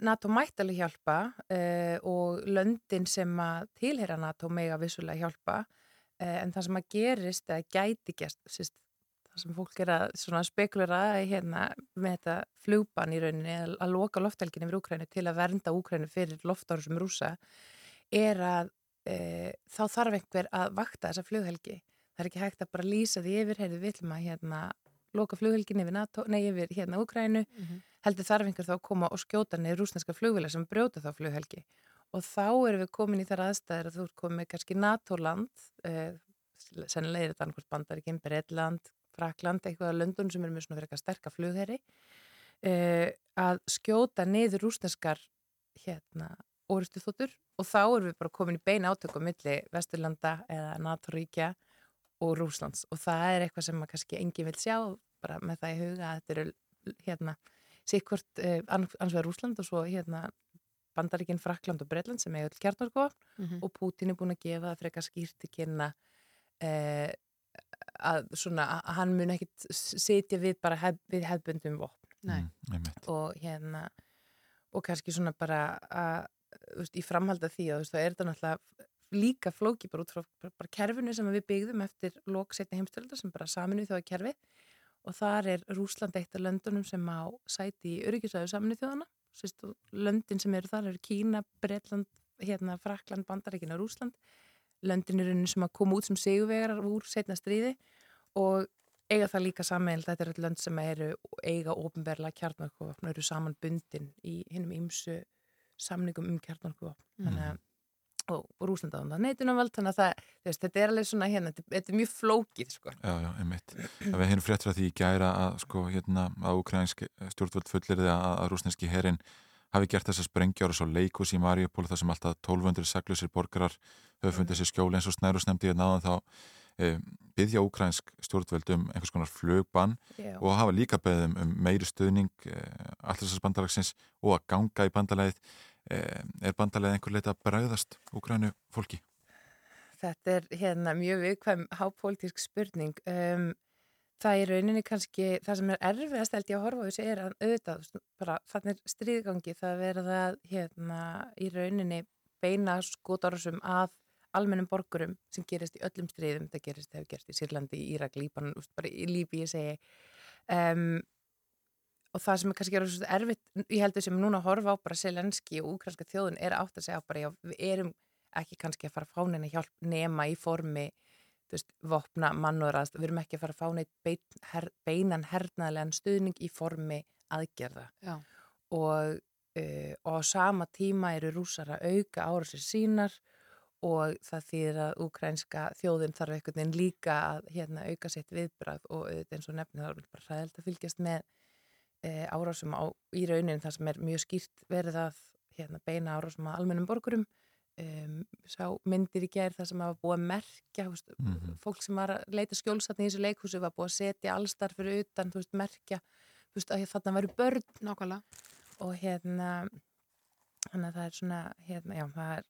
NATO mætti alveg hjálpa uh, og löndin sem að tilhera NATO mega vissulega hjálpa uh, en það sem að gerist eða gæti gæst síst, það sem fólk er að spekulera hérna, með þetta flugban í rauninni að, að loka lofthelginni fyrir Úkrænu til að vernda Úkrænu fyrir loftáru sem rúsa er að uh, þá þarf einhver að vakta þessa flughelgi. Það er ekki hægt að bara lýsa því yfir heyrðu við ætlum að hérna loka flughelginni yfir, NATO, nei, yfir hérna Úkrænu mm -hmm. heldur þarf einhver þá að koma og skjóta niður rúsneska flugvila sem brjóta þá flughelgi. Og þá erum við komin í þar aðstæðir að þú ert komið kannski NATO-land eh, sennilega er þetta annarkvæmt bandaríkinn, Breitland Frakland, eitthvað að löndun sem er með svona fyrir eitthvað sterkar flugherri eh, að skjóta niður rúsneskar hérna orustu þóttur og þá erum við bara komin í beina átöku milli Vesturlanda eða NATO-ríkja og Rúslands og það er eitthvað sem maður kannski engin vil sjá bara með það í huga að þetta eru hérna sikkvort eh, ansvegar Rúsland og svo hérna Bandaríkinn, Frakland og Breitland sem er öll kjarnorkofn mm -hmm. og Pútin er búin að gefa það frekar skýrt í kynna eh, að svona að hann mun ekkit setja við bara hef, við hefbundum vopn. Mm, og hérna og kannski svona bara að, veist, í framhalda því að það er þetta náttúrulega líka flóki bara út frá bara, bara kerfinu sem við byggðum eftir lóksetni heimstöldar sem bara saminu þjóða kerfi. Og þar er Rúsland eitt af löndunum sem á sæti í öryggisæðu saminu þjóðana Sist, löndin sem eru þar eru Kína, Breitland hérna Frakland, Bandaríkina og Rúsland löndin eru sem að koma út sem sigurvegarar úr setna stríði og eiga það líka sameil þetta er lönd sem eru eiga ofinberla kjarnarkofn og eru samanbundin í hinnum ímsu samningum um kjarnarkofn mm. og á það neitunumvald þannig að það, veist, þetta er alveg svona hérna, þetta er mjög flókið sko. Já, já, einmitt. Það við hefum fréttur að því gæra að sko hérna að ukrainsk stjórnvöld fullir því að, að rúsneski herin hafi gert þess að sprengja ára svo leikus í Mariupol þar sem alltaf 1200 seglusir borgarar höfðu fundið sér skjóli eins og snæru snemdi að náðan þá byggja ukrainsk stjórnvöld um einhvers konar flugbann Já. og hafa líka beðum um meiri stöðning e, alltaf þessars bandalagsins og að ganga í bandalæðið er bandalega einhver leita að bræðast úgrænu fólki? Þetta er hérna mjög viðkvæm hápolítisk spurning um, það er rauninni kannski það sem er erfiðast held ég að horfa á þessu er að auðvitað, bara þannig stríðgangi það verða hérna í rauninni beina skótarásum að almennum borgurum sem gerist í öllum stríðum, það gerist, það hefur gerst í Sýrlandi, Írak, Líban, bara í Líbi ég segi um, og það sem er kannski er erfitt, ég heldur sem núna að horfa á bara Selenski og úkranska þjóðun er átt að segja bara já, við erum ekki kannski að fara að fá neina hjálp nema í formi þú veist, vopna mannúðrast, við erum ekki að fara að fá neitt bein, her, beinan hernaðlegan stuðning í formi aðgerða já. og, uh, og á sama tíma eru rúsar að auka ára sér sínar og það þýðir að úkrænska þjóðin þarf einhvern veginn líka að hérna, auka sitt viðbrað og eins og nefnir það er bara ræðilt að fylgjast með e, árásum á, í raunin það sem er mjög skýrt verið að hérna, beina ára sem að almennum borgurum um, sá myndir í gerð þar sem að búið að merkja veist, Mhm. fólk sem var að leita skjólsatni í þessu leikhúsi var búið að setja allstar fyrir utan, veist, merkja veist, að þarna væri börn Nákvæmlega. og hérna þannig að það er svona, hérna, já, það er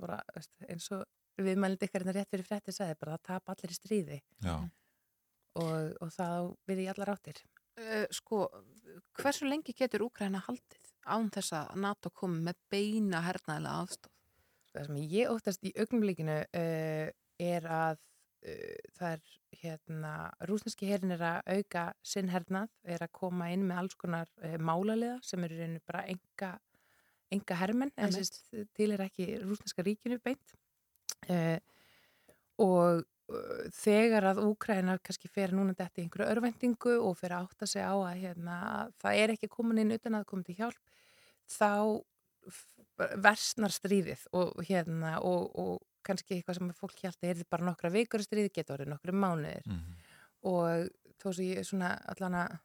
bara, veist, eins og viðmælið ykkar hérna rétt fyrir frétti sagði, bara það tap allir í stríði Já. og, og það við í allar áttir Uh, sko, hversu lengi getur Úkraina haldið án þess að NATO komi með beina hernaðilega aðstof? það sem ég óttast í augnumlíkinu uh, er að uh, það er hérna rúsneski herin er að auka sinn hernað, er að koma inn með alls konar uh, málaliða sem eru bara enga, enga hermenn en til er ekki rúsneska ríkinu beint. Uh, og uh, þegar að Úkraina kannski fer núna þetta í einhverju örvendingu og fer að átta sig á að hérna, það er ekki komin inn utan að koma til hjálp þá versnar stríðið og, hérna, og, og kannski eitthvað sem fólk hjálta er bara nokkra vikur stríði, geta orðið nokkru mánuðir. Mhm. og þó sem ég svona allan að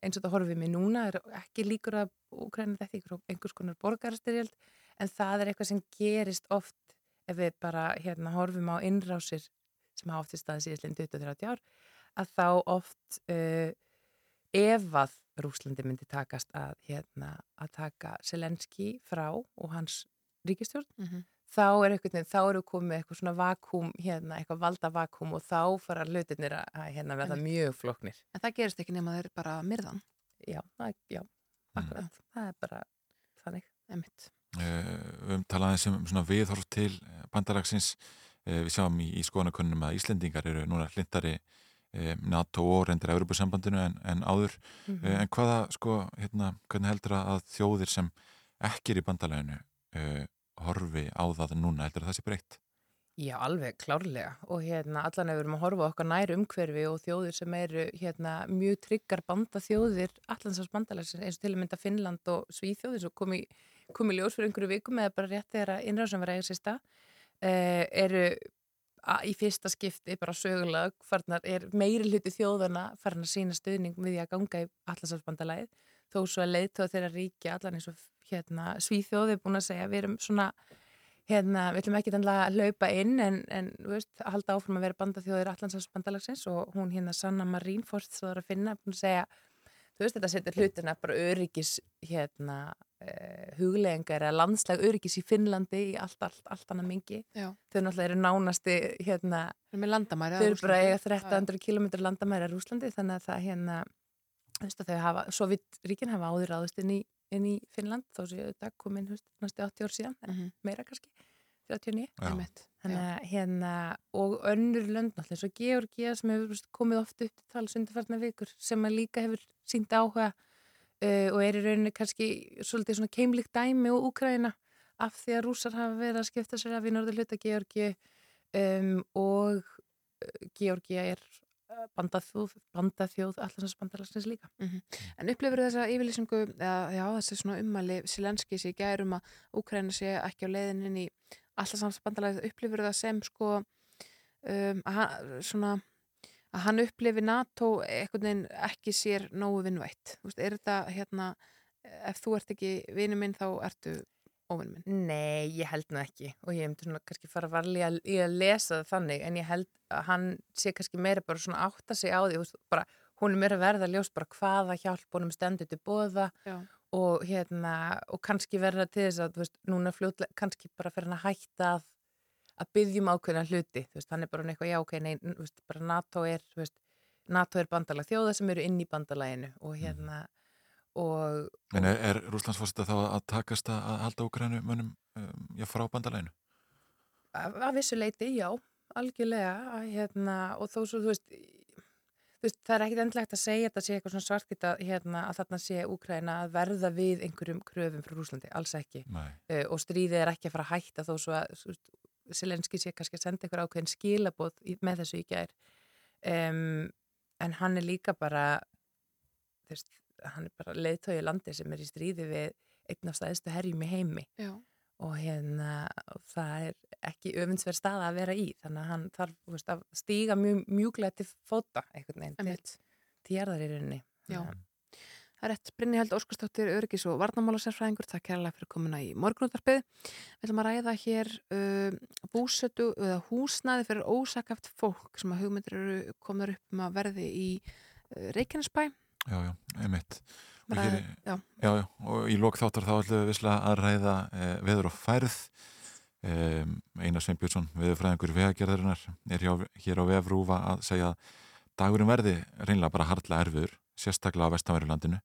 eins og þetta horfið mér núna er ekki líkur að Úkræna þetta einhver, einhvers konar borgarastyrjöld en það er eitthvað sem gerist oft ef við bara hérna horfum á innrásir sem hafa oft í staði síðan 20-30 ár að þá oft uh, ef að Rúslandi myndi takast að, hérna, að taka Selenski frá og hans ríkistjórn Mhm. Þá er eitthvað, þá eru komið eitthvað svona vakúm, hérna, eitthvað valda vakúm og þá fara hlutinir að, hérna, verða Einmitt. mjög flóknir. En það gerist ekki nema þeir bara myrðan. Já, það, já, akkurat. Það er bara þannig. Emitt. Eh, Við höfum talað eins um svona viðhorf til eh, bandalagsins. Eh, Við sjáum í, í skoðanakunnum að Íslendingar eru núna hlindari eh, NATO og reyndir Evropasambandinu en, en áður. Mhm. Eh, En hvaða, sko, hérna, hvernig heldur að þjóðir sem ekki er í bandalaginu uh, horfi á það núna, heldur að það sé breytt? Já, alveg, klárlega. Og hérna, allan ef við erum að horfa okkar nær umhverfi og þjóðir sem eru hérna, mjög tryggar banda þjóðir, allansars bandalagsins, eins og til að mynda Finnland og Svíþjóðir sem kom í, kom í ljós fyrir einhverju vikum eða bara rétt þegar að innráðsum var eiga sér stað, uh, eru í fyrsta skipti bara sögulega farnar er meiri hluti þjóðana farin að sína stuðning við að ganga í allansafsbandalagið þó svo að leiðtóð þeirra ríkja allan eins og hérna, Svíþjóð er búin að segja við erum svona hérna, við ætlum ekki að hlaupa inn en, en veist, halda áfram að vera bandaþjóðir allansafsbandalagsins og hún hérna Sanna Marín fórst svo að finna búin að segja þú veist þetta setur hlutina bara öryggis hérna uh, huglegingar eða landslæg öryggis í Finnlandi í allt, allt, allt annað mingi Já. þau náttúrulega eru nánasti hérna, þau eru bara Rússlandi. eiga 1300 km landamæri að Rúslandi þannig að það hérna þau hafa, svo vitt ríkin hafa áður ráðist inn í, inn í Finnland þó séu þetta komin þú veist, næstu 80 ár síðan en Mhm. meira kannski 39 Já. Einmitt. Þannig að hérna, og önnur lönd náttúrulega, og Georgia sem hefur veist, komið oft upp til tala sundarfarnar vikur sem að líka hefur sínt áhuga uh, og er í rauninni kannski svolítið svona keimlíkt dæmi og Úkraina af því að rúsar hafa verið að skipta sér af í norður hluta Georgi um, og uh, Georgia er bandaþjóð, bandaþjóð allansans bandalagsins líka. En upplifur þessa yfirlýsingu, eða já, þessi svona ummæli Silenski sér gærum að Úkraina sé ekki á leiðin inn í alltaf samsbandalæðið, upplifur það sem sko um, að, hann, svona, að hann upplifi NATO einhvern veginn ekki sér nógu vinnvætt. Er þetta hérna, ef þú ert ekki vinnu minn þá ertu óvinnu minn? Nei, ég held nú ekki. Og ég hefndi svona kannski fara varlega í að lesa það þannig en ég held að hann sé kannski meira bara svona átta sig á því bara, hún er meira verða að ljós bara hvaða hjálp honum stendur til bóða og hérna og kannski verða til þess að veist, núna fljótlega kannski bara fyrir hann að hætta að að byggjum ákveðna hluti, veist, hann er bara eitthvað, já, ok, nei, veist, bara NATO er, NATO er bandalag þjóða sem eru inn í bandalaginu og hérna, og, En er, er Rúslandsforsetta þá að takast að að halda Úkrænu mönnum um, já, frá bandalæginu? Af, af vissu leiti, já, algjörlega, að, hérna, og þó svo, þú veist, þú veist, það er ekkit endilegt að segja þetta sé eitthvað svona svartkita, hérna, að þarna sé Úkraina að verða við einhverjum kröfum frá Rúslandi, alls ekki. Uh, og stríðið er ekki að fara að hætta þó svo að, Selenski sé kannski að senda einhver ákveðin skilabóð í, með þessu í gær. Um, en hann er líka bara, þú veist, hann er bara leiðtói landi sem er í stríði við einn af stæðistu herjum í heimi Já. og hérna það er ekki öfundsverð staða að vera í þannig að hann þarf veist, að stíga mjög mjúklega til fóta einhvern veginn til, til jarðar í rauninni Já. Það er rétt Brynni Óskarstóttir, öryggis og varnamálasérfræðingur. Takk kærlega fyrir komuna í morgunútarpið. Við ætlum að ræða hér uh, búsötu eða húsnaði fyrir ósakaft fólk sem að hugmyndir eru komður upp um að verði í uh, Reykjanesbæ. Já, já, einmitt. Og, Ræði- hér, já. já, já, og í lók þáttar þá ætlum við visslega að ræða e, veður og færð. E, Einar Sveinbjörnsson, veðurfræðingur vegagerðarinnar, er hjá, hér á vefrúfa að segja að dagurinn verði reynlega bara harla erfiður, sérstaklega á vestanverjulandinu.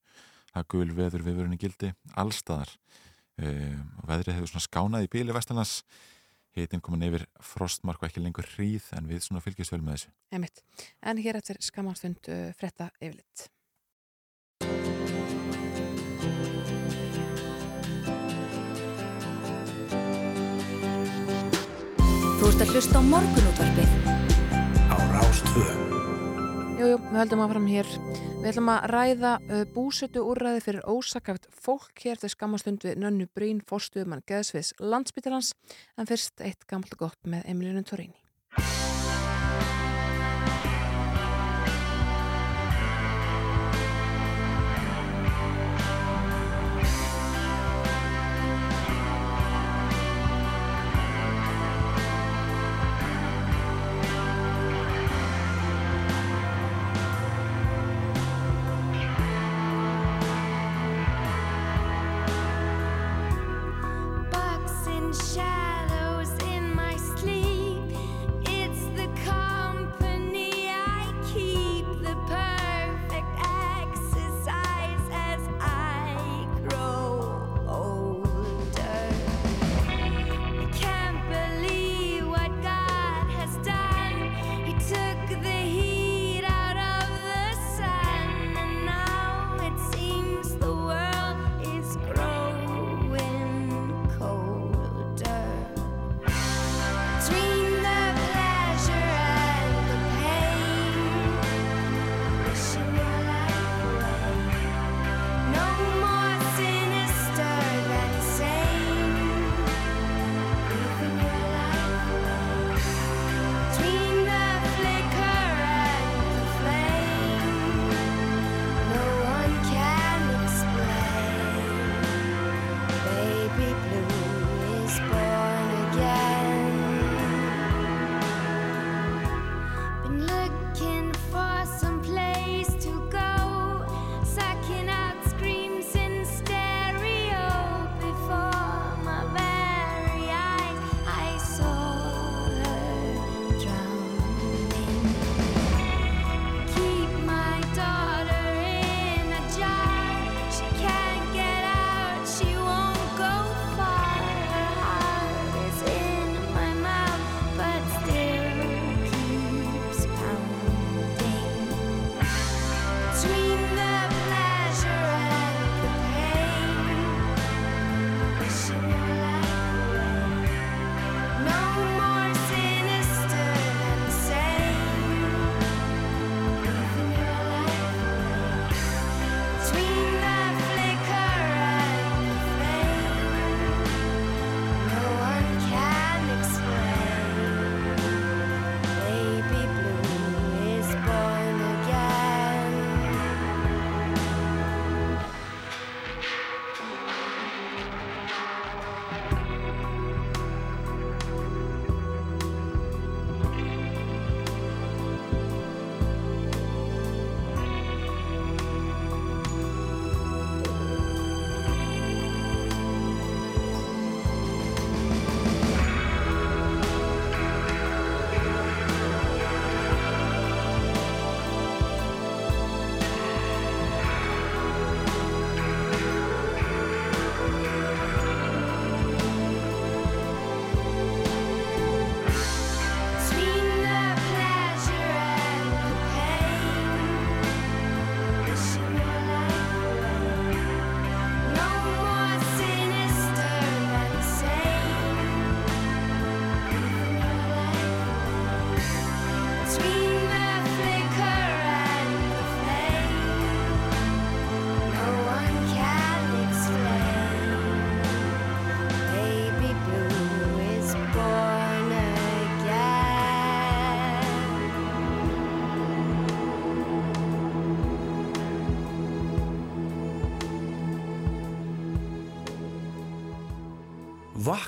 Það gul veður viðvörunni gildi allstaðar. E, veðrið hefur svona skánað í bíli vestanlands. Hitin komin yfir frostmark og ekki lengur hríð en við svona fylgjast vel með þessu. Einmitt. En hér eftir skamastund uh, frétta yfirlitt. Þú ert að hlusta á morgunútvarpið. Á Rástvö. Jú, jú, við höldum að fram hér. Við ætlum að ræða uh, búsötu úrræði fyrir ósakaft fólk hér til skamastund við Nönnu Brín, fórstuðumann Geðsviðs landsbytjarans, en fyrst eitt gamla gott með Emilinu Torini.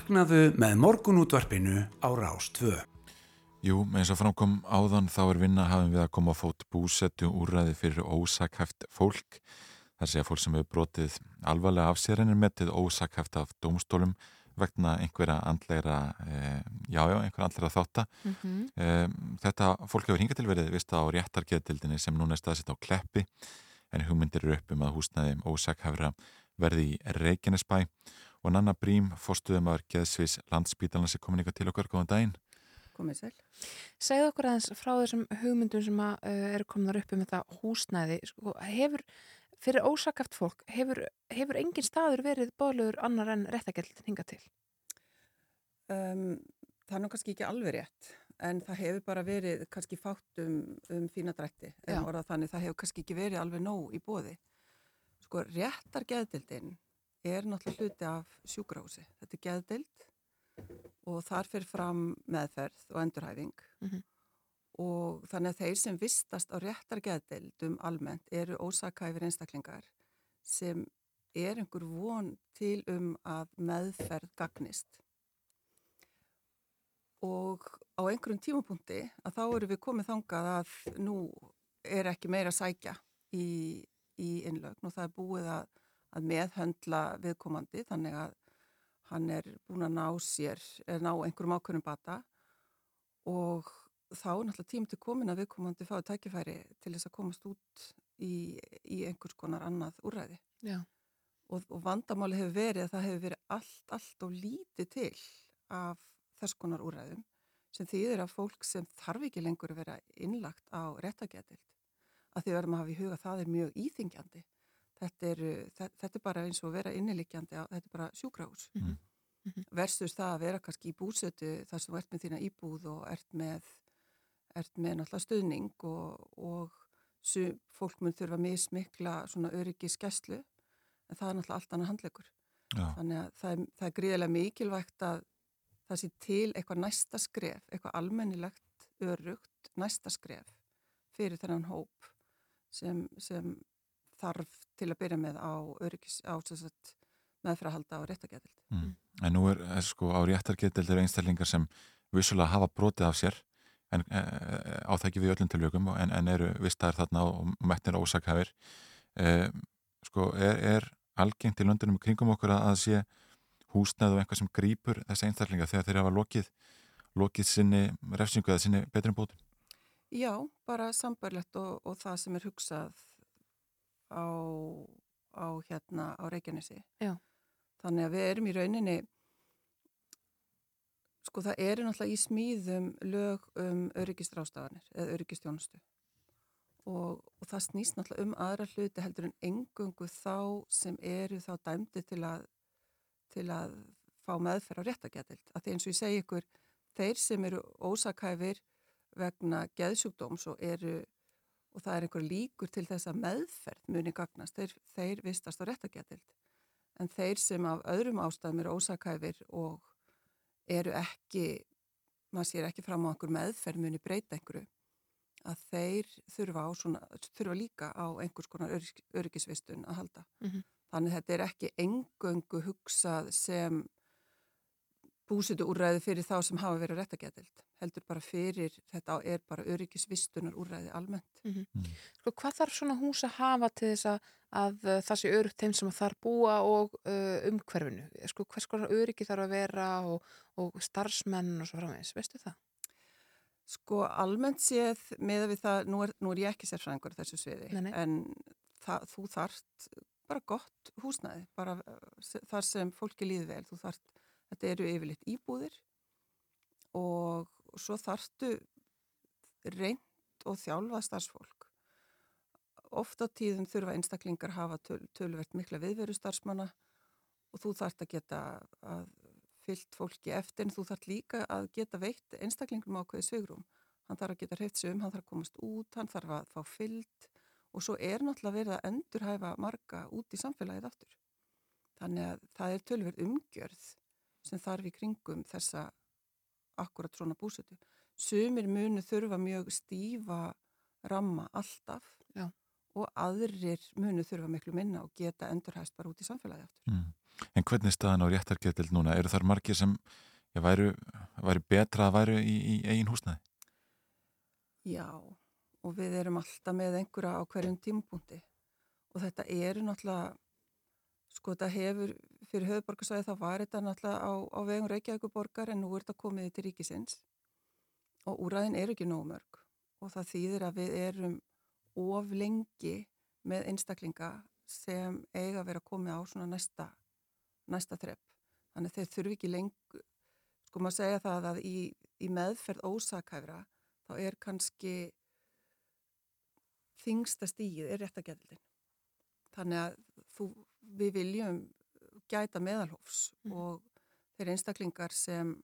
Vaknaðu með morgunútvarpinu á Rástvö. Jú, eins og framkom áðan þá er vinna hafum við að koma á fót búsettu úrræði fyrir ósakhæft fólk. Það sé að fólk sem hefur brotið alvarlega af sér en er metið ósakhæft af dómstólum vegna einhverja andleira, e, já, já, einhverja andleira þátta. Mm -hmm. e, þetta fólk hefur hingað til verið vist á réttargeðdildinni sem núna er staðsett á Kleppi en hugmyndir eru upp um að húsnaði ósakhæfra verði í Reykjanesbæ og Nanna Brím, fórstuðumar Geðsvis landsbítalans er komin ykkur til okkar, góðan daginn. Komið sæl. Segð okkur aðeins frá þessum hugmyndum sem að, uh, eru komin upp um þetta húsnæði. Sko, hefur, fyrir ósakaft fólk, hefur, hefur engin staður verið bóðlegur annar en réttageld hinga til? Um, það er nú kannski ekki alveg rétt, en það hefur bara verið kannski fátt um, um fína drætti. En orðað þannig það hefur kannski ekki verið alveg nóg í bóði. Sko, réttargeðdildin er náttúrulega hluti af sjúkrahúsi. Þetta er geðdild og þar fyrir fram meðferð og endurhæfing mm -hmm. og þannig að þeir sem vistast á réttar geðdildum almennt eru ósakæfir einstaklingar sem er einhver von til um að meðferð gagnist og á einhverjum tímapunkti að þá eru við komið þangað að nú er ekki meira að sækja í, í innlögn og það er búið að, að meðhöndla viðkomandi þannig að hann er búin að ná sér, ná einhverjum ákveðnum bata og þá er náttúrulega tím til komin að viðkomandi fáið tækifæri til þess að komast út í, í einhvers konar annað úræði. Já. Og, og vandamáli hefur verið að það hefur verið allt, allt og lítið til af þess konar úræðum sem þýðir að fólk sem þarf ekki lengur að vera innlagt á réttagetild að því verðum að hafa í huga að það er mjög íþingjandi. Þetta er, þetta er bara eins og vera innilikjandi, þetta er bara sjúkrahús. Mm. Mm -hmm. Versus það að vera kannski í búsötu þar sem ert með þína íbúð og ert með, ert með náttúrulega stöðning og, og sum, fólk mun þurfa mismikla svona öryggi skæslu en það er náttúrulega allt annað handlegur. Já. Þannig að það er, það er gríðilega mikilvægt að það sé til eitthvað næsta skref, eitthvað almennilegt, örugt, næsta skref fyrir þennan hóp sem, sem þarf til að byrja með á á meðfrahalda á réttargetild. Mm. En nú er, er sko á réttargetild eru einstaklingar sem vissulega hafa brotið af sér en e, á það ekki við öllum tilvökum en, en eru vistaðir þarna og metnir ósakhafir. E, sko er, er algengt í löndunum kringum okkur að, að sé húsnæð og eitthvað sem grýpur þessi einstaklinga þegar þeir hafa lokið, lokið sinni refsingu eða sinni betri bótum? Já, bara sambarlegt og, og það sem er hugsað á, á hérna á Reykjanesi. Já. Þannig að við erum í rauninni, sko það eru náttúrulega í smíðum lög um öryggistrástafanir eða öryggistjónustu og, og það snýst náttúrulega um aðra hluti heldur en engungu þá sem eru þá dæmdi til að til að fá meðferð á réttagetild. Að því eins og ég segi ykkur, þeir sem eru ósakæfir vegna geðsjúkdóms og eru, og það er einhver líkur til þess að meðferð muni gagnast, þeir, þeir vistast á réttagetild. En þeir sem af öðrum ástæðum eru ósakæfir og eru ekki, maður sér ekki fram á einhver meðferð muni breyta einhverju, að þeir þurfa, svona, þurfa líka á einhvers konar öryggisvistun að halda. Mm -hmm. Þannig þetta er ekki engöngu hugsað sem búsitu úrræði fyrir þá sem hafa verið réttagetild. Heldur bara fyrir, þetta er bara öryggisvistunar úrræði almennt. Mm -hmm. Sko hvað þarf svona hús að hafa til þess að, að það sé örygt þeim sem þarf búa og uh, umhverfinu? Sko hvers konar öryggi þarf að vera og, og starfsmenn og svo framvegs, veistu það? Sko almennt séð með við það, nú er, nú er ég ekki sérfræðingur þessu sviði, nei, nei. en það, þú þarft bara gott húsnæði, bara þar sem fólki líði vel, þú þarft, þetta eru yfirleitt íbúðir og svo þarftu reynd og þjálfa starfsfólk. Oft á tíðum þurfa einstaklingar hafa töl, tölvert mikla viðveru starfsmanna og þú þarft að geta að fyllt fólki eftir en þú þarft líka að geta veitt einstaklingum ákveði svigrum. Hann þarf að geta hreift sig um, hann þarf að komast út, hann þarf að fá fyllt og svo er náttúrulega verið að endurhæfa marga út í samfélagið aftur. Þannig að það er tölverð umgjörð sem þarf í kringum þessa akkurat svona búsötu. Sumir munu þurfa mjög stífa ramma alltaf Já. og aðrir munu þurfa miklu minna og geta endurhæst bara út í samfélagið aftur. Mm. En hvernig er staðan á réttargeðdild núna? Eru þar margir sem já, væru, væri betra að væru í, í eigin húsnaði? Já, og við erum alltaf með einhverja á hverjum tímapunkti og þetta eru náttúrulega, sko þetta hefur, fyrir höfuborgarsvæði þá var þetta náttúrulega á, á vegum Reykjavíkuborgar en nú er þetta komið til ríkisins og úræðin eru ekki nóg mörg og það þýðir að við erum of lengi með einstaklinga sem eiga að vera komið á svona næsta, næsta þrepp. Þannig þeir þurfi ekki lengur, sko maður segja það að í, í meðferð ósakæfra þá er kannski þingsta stíð er réttagjaldin. Þannig að þú, við viljum gæta meðalhófs mm. og þeir einstaklingar sem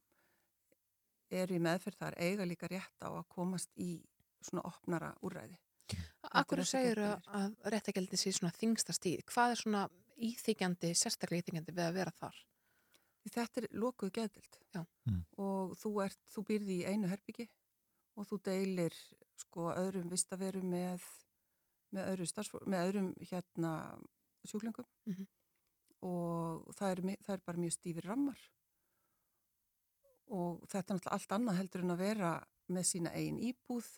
eru í meðferð þar eiga líka rétt á að komast í svona opnara úrræði. Akkur segir að, að réttagjaldin sé svona þingsta stíð. Hvað er svona íþykjandi, sérstaklega íþykjandi við að vera þar? Þetta er lokuð geðdild mm. og þú, ert, þú býrði í einu herbyggi og þú deilir sko öðrum vistaverum með, með, öðru með öðrum hérna sjúklingum mm -hmm. Og það er, það er bara mjög stífir rammar og þetta er náttúrulega allt annað heldur en að vera með sína eigin íbúð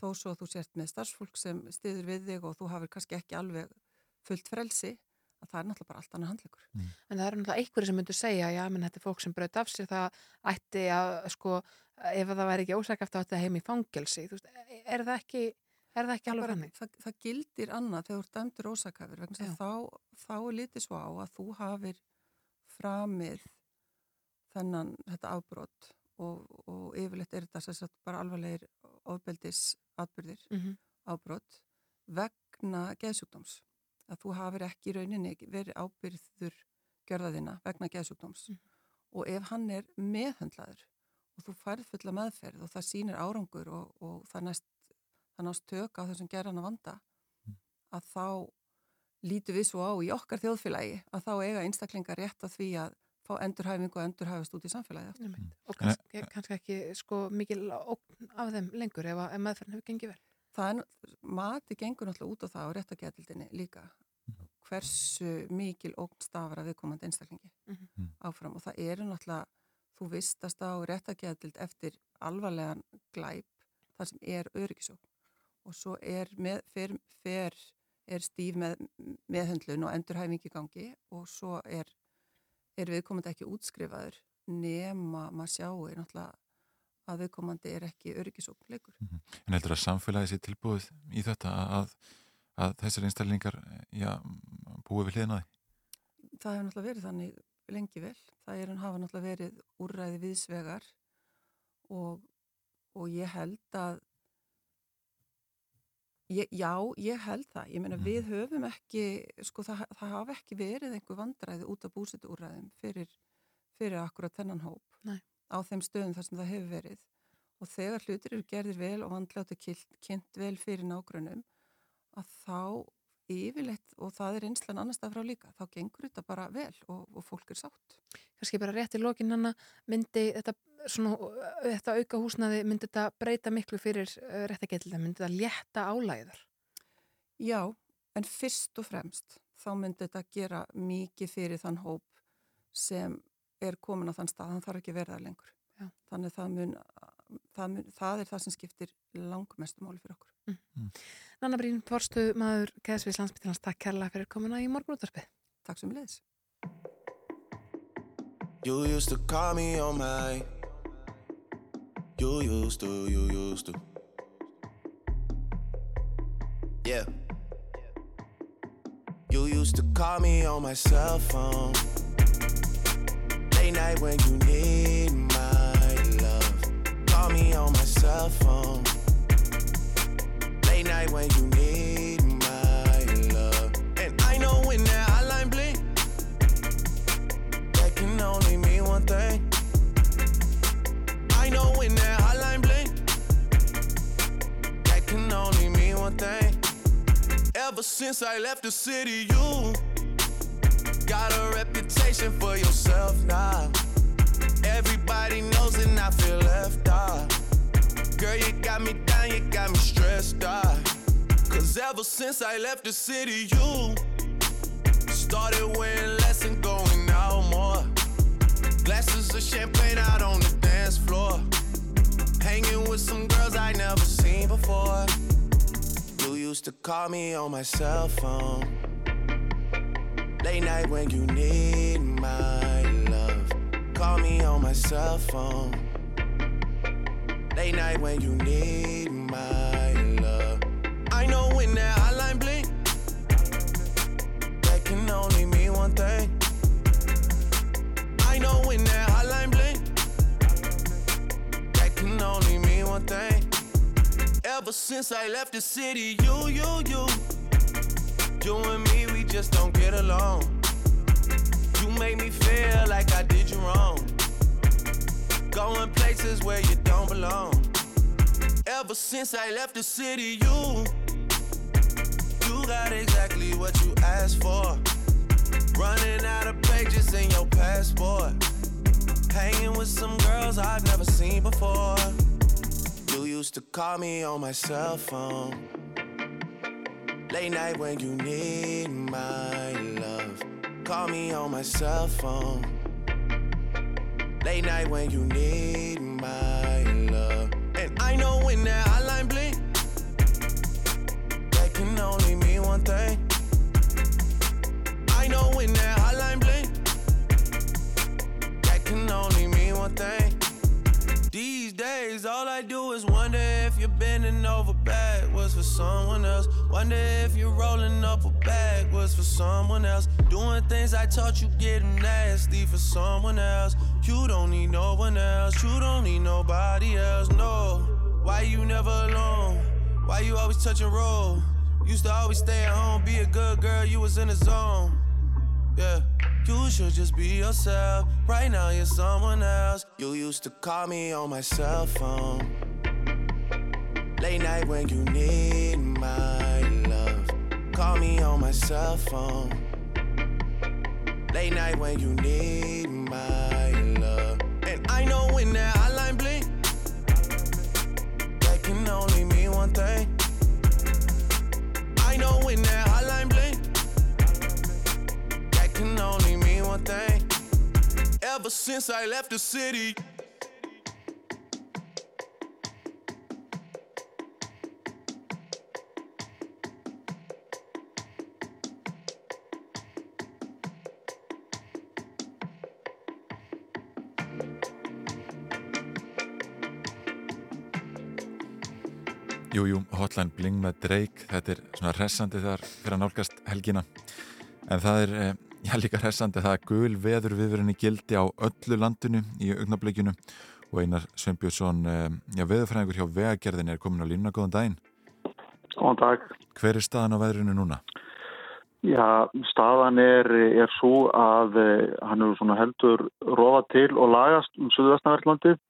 þó svo að þú sért með starfsfólk sem stiður við þig og þú hafið kannski ekki alveg fullt frelsi að það er náttúrulega bara allt annað handlegur. Mm. En það er náttúrulega einhverju sem myndur segja, já, menn þetta er fólk sem braut af sér, það ætti að, sko, ef það væri ekki ósækjaft átti að heim í fangelsi, þú veist, er það ekki, er það ekki alveg þannig? Það, það gildir annað þegar þú ert dæmdur ósækjafir, vegna þess að þá, þá er litið svo á að þú hafir framið þennan, þetta afbrott og, og yfirleitt er þetta sérsagt bara alvarlegir ofbeldis atbyrðir, Mm -hmm. afbrott vegna geðsjúkdóms að þú hafir ekki í rauninni verið ábyrður gjörðaðina vegna geðsjúkdóms Mhm. og ef hann er meðhöndlaður og þú færð fulla meðferð og það sýnir árangur og, og það, næst, það nást tök á þessum gerðan að vanda að þá lítu við svo á í okkar þjóðfélagi að þá eiga einstaklingar rétt að því að fá endurhæfingu og endurhæfast út í samfélagi aftur. Mm. Og kannski, kannski ekki sko mikil ógn af þeim lengur ef, að- ef meðferðin hefur gengið vel. Það er, mati gengur náttúrulega út á það og réttagetildinni líka hversu mikil ógn stafar að viðkomandi einstaklingi Mhm. áfram og það eru náttúrulega þú vistast á réttagetild eftir alvarlegan glæp þar sem er öryggisókn og svo er, með, fer, fer, er stíf með, meðhöndlun og endurhæfingi gangi og svo er, er viðkomandi ekki útskrifaður nema maður sjáu náttúrulega að viðkomandi er ekki öryggisókn leikur. En heldur að samfélagi sé tilbúið í þetta að, að þessar einstaklingar já, búið við hliðnaði? Það hefur náttúrulega verið þannig lengi vel. Það er hann hafa náttúrulega verið úrræði viðsvegar og, og ég held að ég, já, ég held það. Ég meina við höfum ekki, sko það, það hafa ekki verið einhver vandræði út af búsitu úrræðum fyrir, fyrir akkurat þennan hóp Nei. á þeim stöðum þar sem það hefur verið og þegar hlutir eru gerðir vel og vandlátt kynnt vel fyrir nágrunum að þá yfirleitt og það er einslan annars stað frá líka, þá gengur þetta bara vel og, og fólk er sátt. Kannski bara rétt í lokin hann myndi þetta, svona, þetta auka húsnaði, myndi þetta breyta miklu fyrir uh, réttagetildin, myndi þetta létta álæður? Já, en fyrst og fremst þá myndi þetta gera mikið fyrir þann hóp sem er komin á þann stað, hann þarf ekki að það lengur. Já. Þannig það, mun, það, mun, það er það sem skiptir langmestu máli fyrir okkur. Mm. Nanna Brín, forstu maður Geðsviðs landsbyttilans, takk kærlega fyrir komuna í morgunúttarpið. Takk sem leðis. You used to call me on my You used to, you used to Yeah You used to call me on my cell phone Late night when you need Call on my cell phone Late night when you need my love And I know when that hotline blink That can only mean one thing I know when that hotline blink That can only mean one thing Ever since I left the city, you got a reputation for yourself now. Everybody knows and I feel left out. Girl, you got me down, you got me stressed out. Cause ever since I left the city, you started wearing less and going out more. Glasses of champagne out on the dance floor. Hanging with some girls I never seen before. You used to call me on my cell phone. Late night when you need my love. Call me on my cell phone. Late night when you need my love. I know when that hotline blink, that can only mean one thing. I know when that hotline blink, that can only mean one thing. Ever since I left the city, you, you, you, you and me, we just don't get along. You make me feel like I did you wrong. Going places where you don't belong. Ever since I left the city, you, you got exactly what you asked for. Running out of pages in your passport. Hanging with some girls I've never seen before. You used to call me on my cell phone. Late night when you need my love. Call me on my cell phone. Late night when you need my love. And I know when that hotline blink, that can only mean one thing. I know when that hotline blink, that can only mean one thing. These days, all I do is wonder if you're bending over backwards for someone else. Wonder if you're rolling up a backwards for someone else. Doing things I taught you getting nasty for someone else. You don't need no one else. You don't need nobody else. No. Why you never alone? Why you always touch and roll? Used to always stay at home, be a good girl. You was in the zone. Yeah. You should just be yourself. Right now, you're someone else. You used to call me on my cell phone. Late night when you need my love. Call me on my cell phone. Late night when you need my I know when that hotline blink, that can only mean one thing. I know when that hotline blink, that can only mean one thing. Ever since I left the city. Jú, jú, Hotline Bling með Drake, þetta er svona hressandi þar fyrir að nálgast helgina. En það er, eh, já líka hressandi, það er gul veður viðverðinni gildi á öllu landinu í augnablikinu og Einar Sveinbjörnsson, eh, já veðurfræðingur hjá vegagerðin er komin á línuna, góðan daginn. Góðan dag. Hver er staðan á veðrinu núna? Já, staðan er, er svo að eh, hann er svona heldur rofa til og lagast um Suðvestnaverðlandið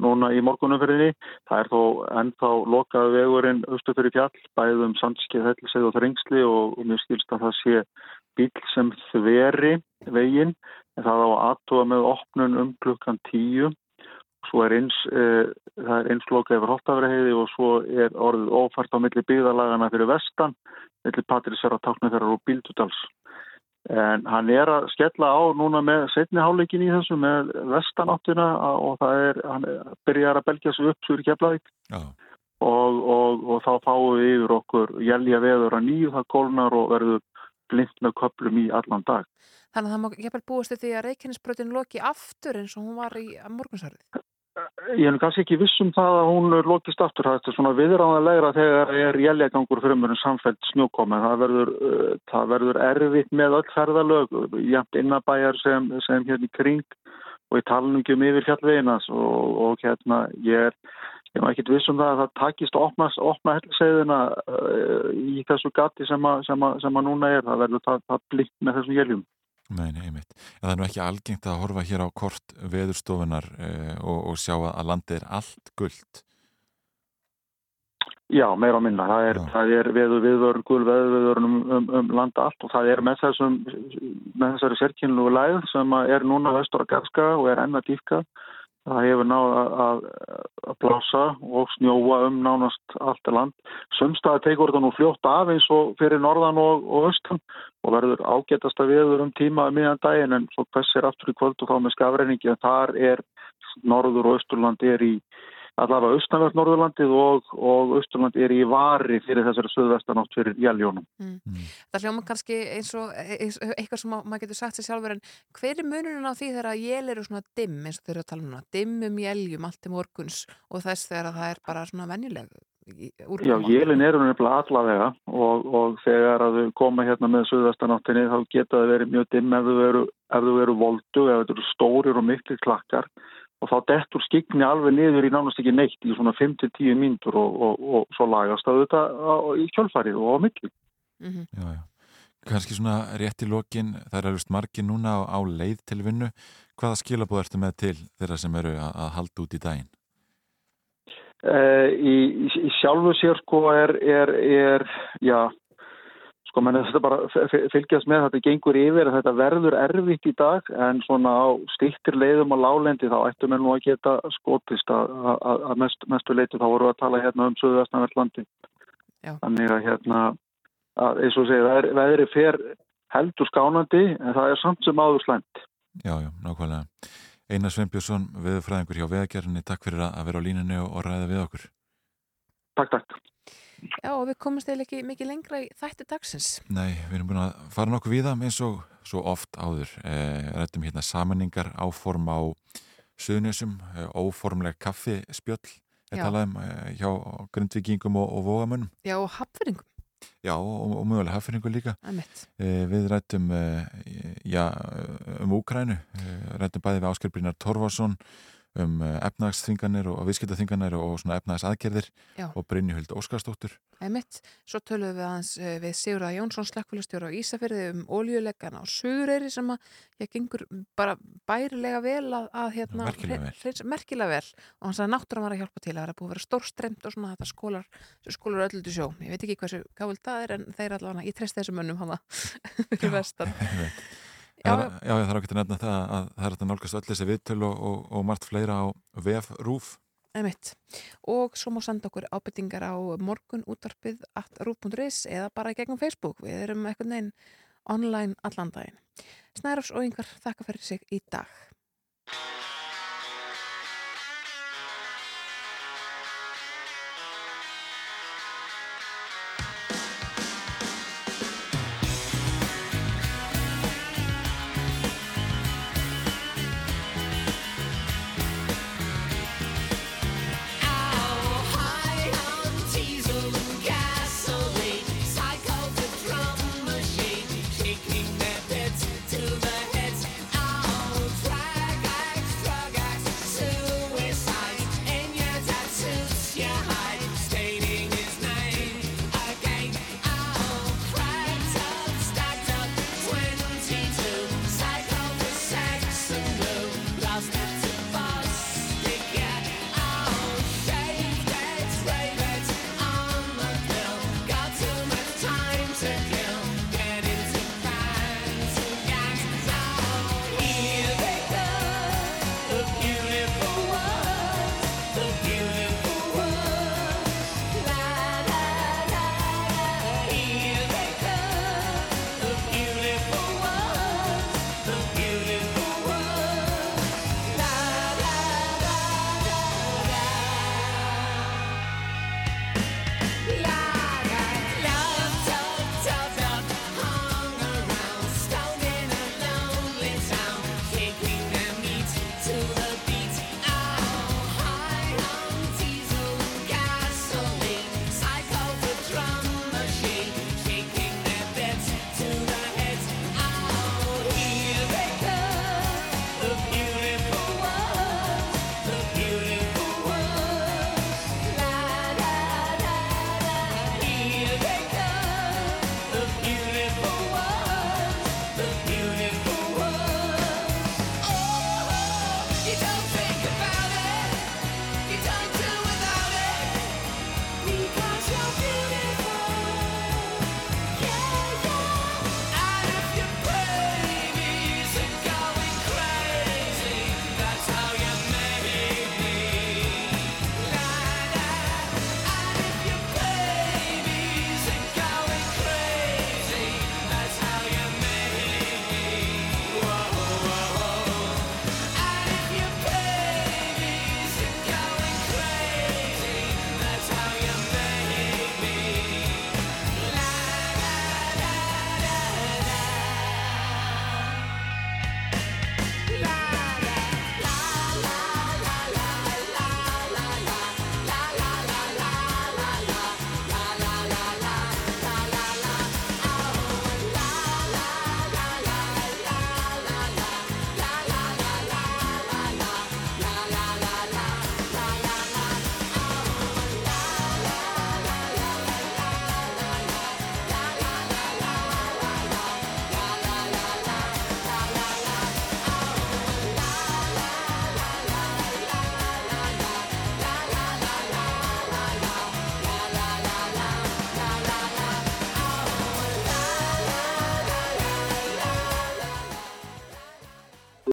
núna í morgunumferðinni. Það er þó ennþá lokað vegurinn austu fyrir fjall, bæðum sandskeið, hellisegð og þrengsli og, mér skilst að það sé bíl sem þveri veginn en það á aðtóa með opnun um klukkan tíu. Svo er eins, e, það er eins lokað yfir Holtafræðiði og svo er orðið ofært á milli byggðalagana fyrir vestan, milli Patrísera, Táknafjörðar og Bíldudals. En hann er að skella á núna með setni háleikin í þessu með vestanáttina og það er, hann byrjar að belgja sig upp svo í Keflavík og, og, og þá fáum við yfir okkur jælja veður að nýju það kólnar og verður blind með köplum í allan dag. Þannig að það má ekki búast því að Reykjanesbröðin loki aftur eins og hún var í morgunsarið. Ég er kannski ekki viss um það að hún lokist aftur. Það er svona viðráðanlegra þegar er jæljagangur fyrir mjög samfælt snjókomi. Það verður, uh, það verður erfitt með öll ferðalög, jæmt innabæjar sem, sem hérna í kring og nú ekki um yfir fjallveginas og, og hérna ég er, ég er ekki viss um það að það takist opna, opna helliseiðina uh, í þessu gati sem að, sem að, sem að núna er. Það verður það, það blikt með þessum jæljum. Nei, nei, einmitt. En það er nú ekki algengt að horfa hér á kort veðurstofunar eh, og, og sjá að landið er allt gullt. Já, meira á minna. Það er, það er veður viðvörn, gul veður um, um, um landa allt og það er með, þessum, með þessari sérkynlugu læð sem er núna vestur að gafska og er enna dýfka. Það hefur náð að, að, að blása og snjóa um nánast allt er land. Sumstaði tekur þetta nú fljótt af eins og fyrir norðan og, og austan og verður ágætasta viður um tíma miðan daginn en svo hvessir aftur í kvöld og þá með skafreiningi en þar er norður og austurland er í allavega austanvert norðurlandið og, og austurland er í vari fyrir þessari söðvestanátt fyrir jæljónum. Það hljóma kannski eins og eins, eitthvað sem maður getur sagt sér sjálfur en hver er munurinn á því þegar að jél eru svona dimm eins og þeir eru að tala um hana, dimm um jéljum allt til morguns og þess þegar að það er bara svona venjuleg Já, jélin eru nefnilega allavega og, og þegar að þau koma hérna með söðvestanáttinni þá geta það verið mjög dimm ef þau eru, eru voldu, ef þau eru stórir og miklu klakkar og þá dettur skikni alveg niður í nánast ekki neitt í svona 5-10 mínútur og, og, og svo lagast það auðvitað á- í kjölfarið og á milli. Mhm. Já, já. Kannski svona rétt í lokin, það er alveg margir núna á, á leið til vinnu. Hvaða skilabóð ertu með til þeirra sem eru að, að halda út í daginn? Uh, í, í, í sjálfu sér sko er, er, er já, sko menn þetta bara fylgjast með þetta gengur yfir að þetta verður erfitt í dag en svona á stýttir leiðum á lálendi þá ættum við nú að geta skotist að, að, að mest, mestu leiti þá voru við að tala hérna um Suðvestanverlandi þannig að hérna að, eins og segja, það er, veðri fer heldur skánandi en það er samt sem áður slæmt Já, já, nákvæmlega. Einar Sveinbjörnsson, veðurfræðingur hjá veðagerðinni, takk fyrir að vera á línunni og ræða við okkur. Takk, takk. Já, og við komumst eða ekki mikið lengra í þætti dagsins. Nei, við erum búin að fara nokkuð við það eins og svo oft áður. Eh, rættum hérna samanningar áform á Suðnjössum, eh, óformleg kaffispjöll, er Já. talað um eh, hjá grindvikingum og, og vógamönnum. Já, og hafðringum. Já, og, og mögulega haffinningu líka. Eh, við rættum eh, já, um Úkrænu, eh, rættum bæði við Ásker Brynjar Torfarsson um eh, efnahagsþvinganir og viðskiptaþvinganir og svona efnahagsaðgerðir Já. og Brynjuhuld Óskarsdóttur. Einmitt. Svo töluðum við aðeins eh, við Sigurða Jónsson slökkvælustjóra á Ísafyrði um oljuleggana á Suðureyri sem að ég gengur bara bærilega vel að, að hérna, Merkilega vel. merkilega vel og sagði að náttúran var að hjálpa til að vera búið að vera stórstremt og svona þetta skólar, skólar öllu til sjó ég veit ekki hversu gáðult það er en þeir allavega, ég treyst þessum mönnum hana <laughs> fyrir vestan <laughs> Já, já, já, það er ákveðt að nefna það að það er að nálgast öll þessi viðtöl og, og, og margt fleira á VF Rúf. Einmitt. Og svo má senda okkur ábyrtingar á morgun útvarpið at rúf.is eða bara gegnum Facebook. Við erum eitthvað neginn online allan daginn. Snærafs og yngar þakka fyrir sig í dag.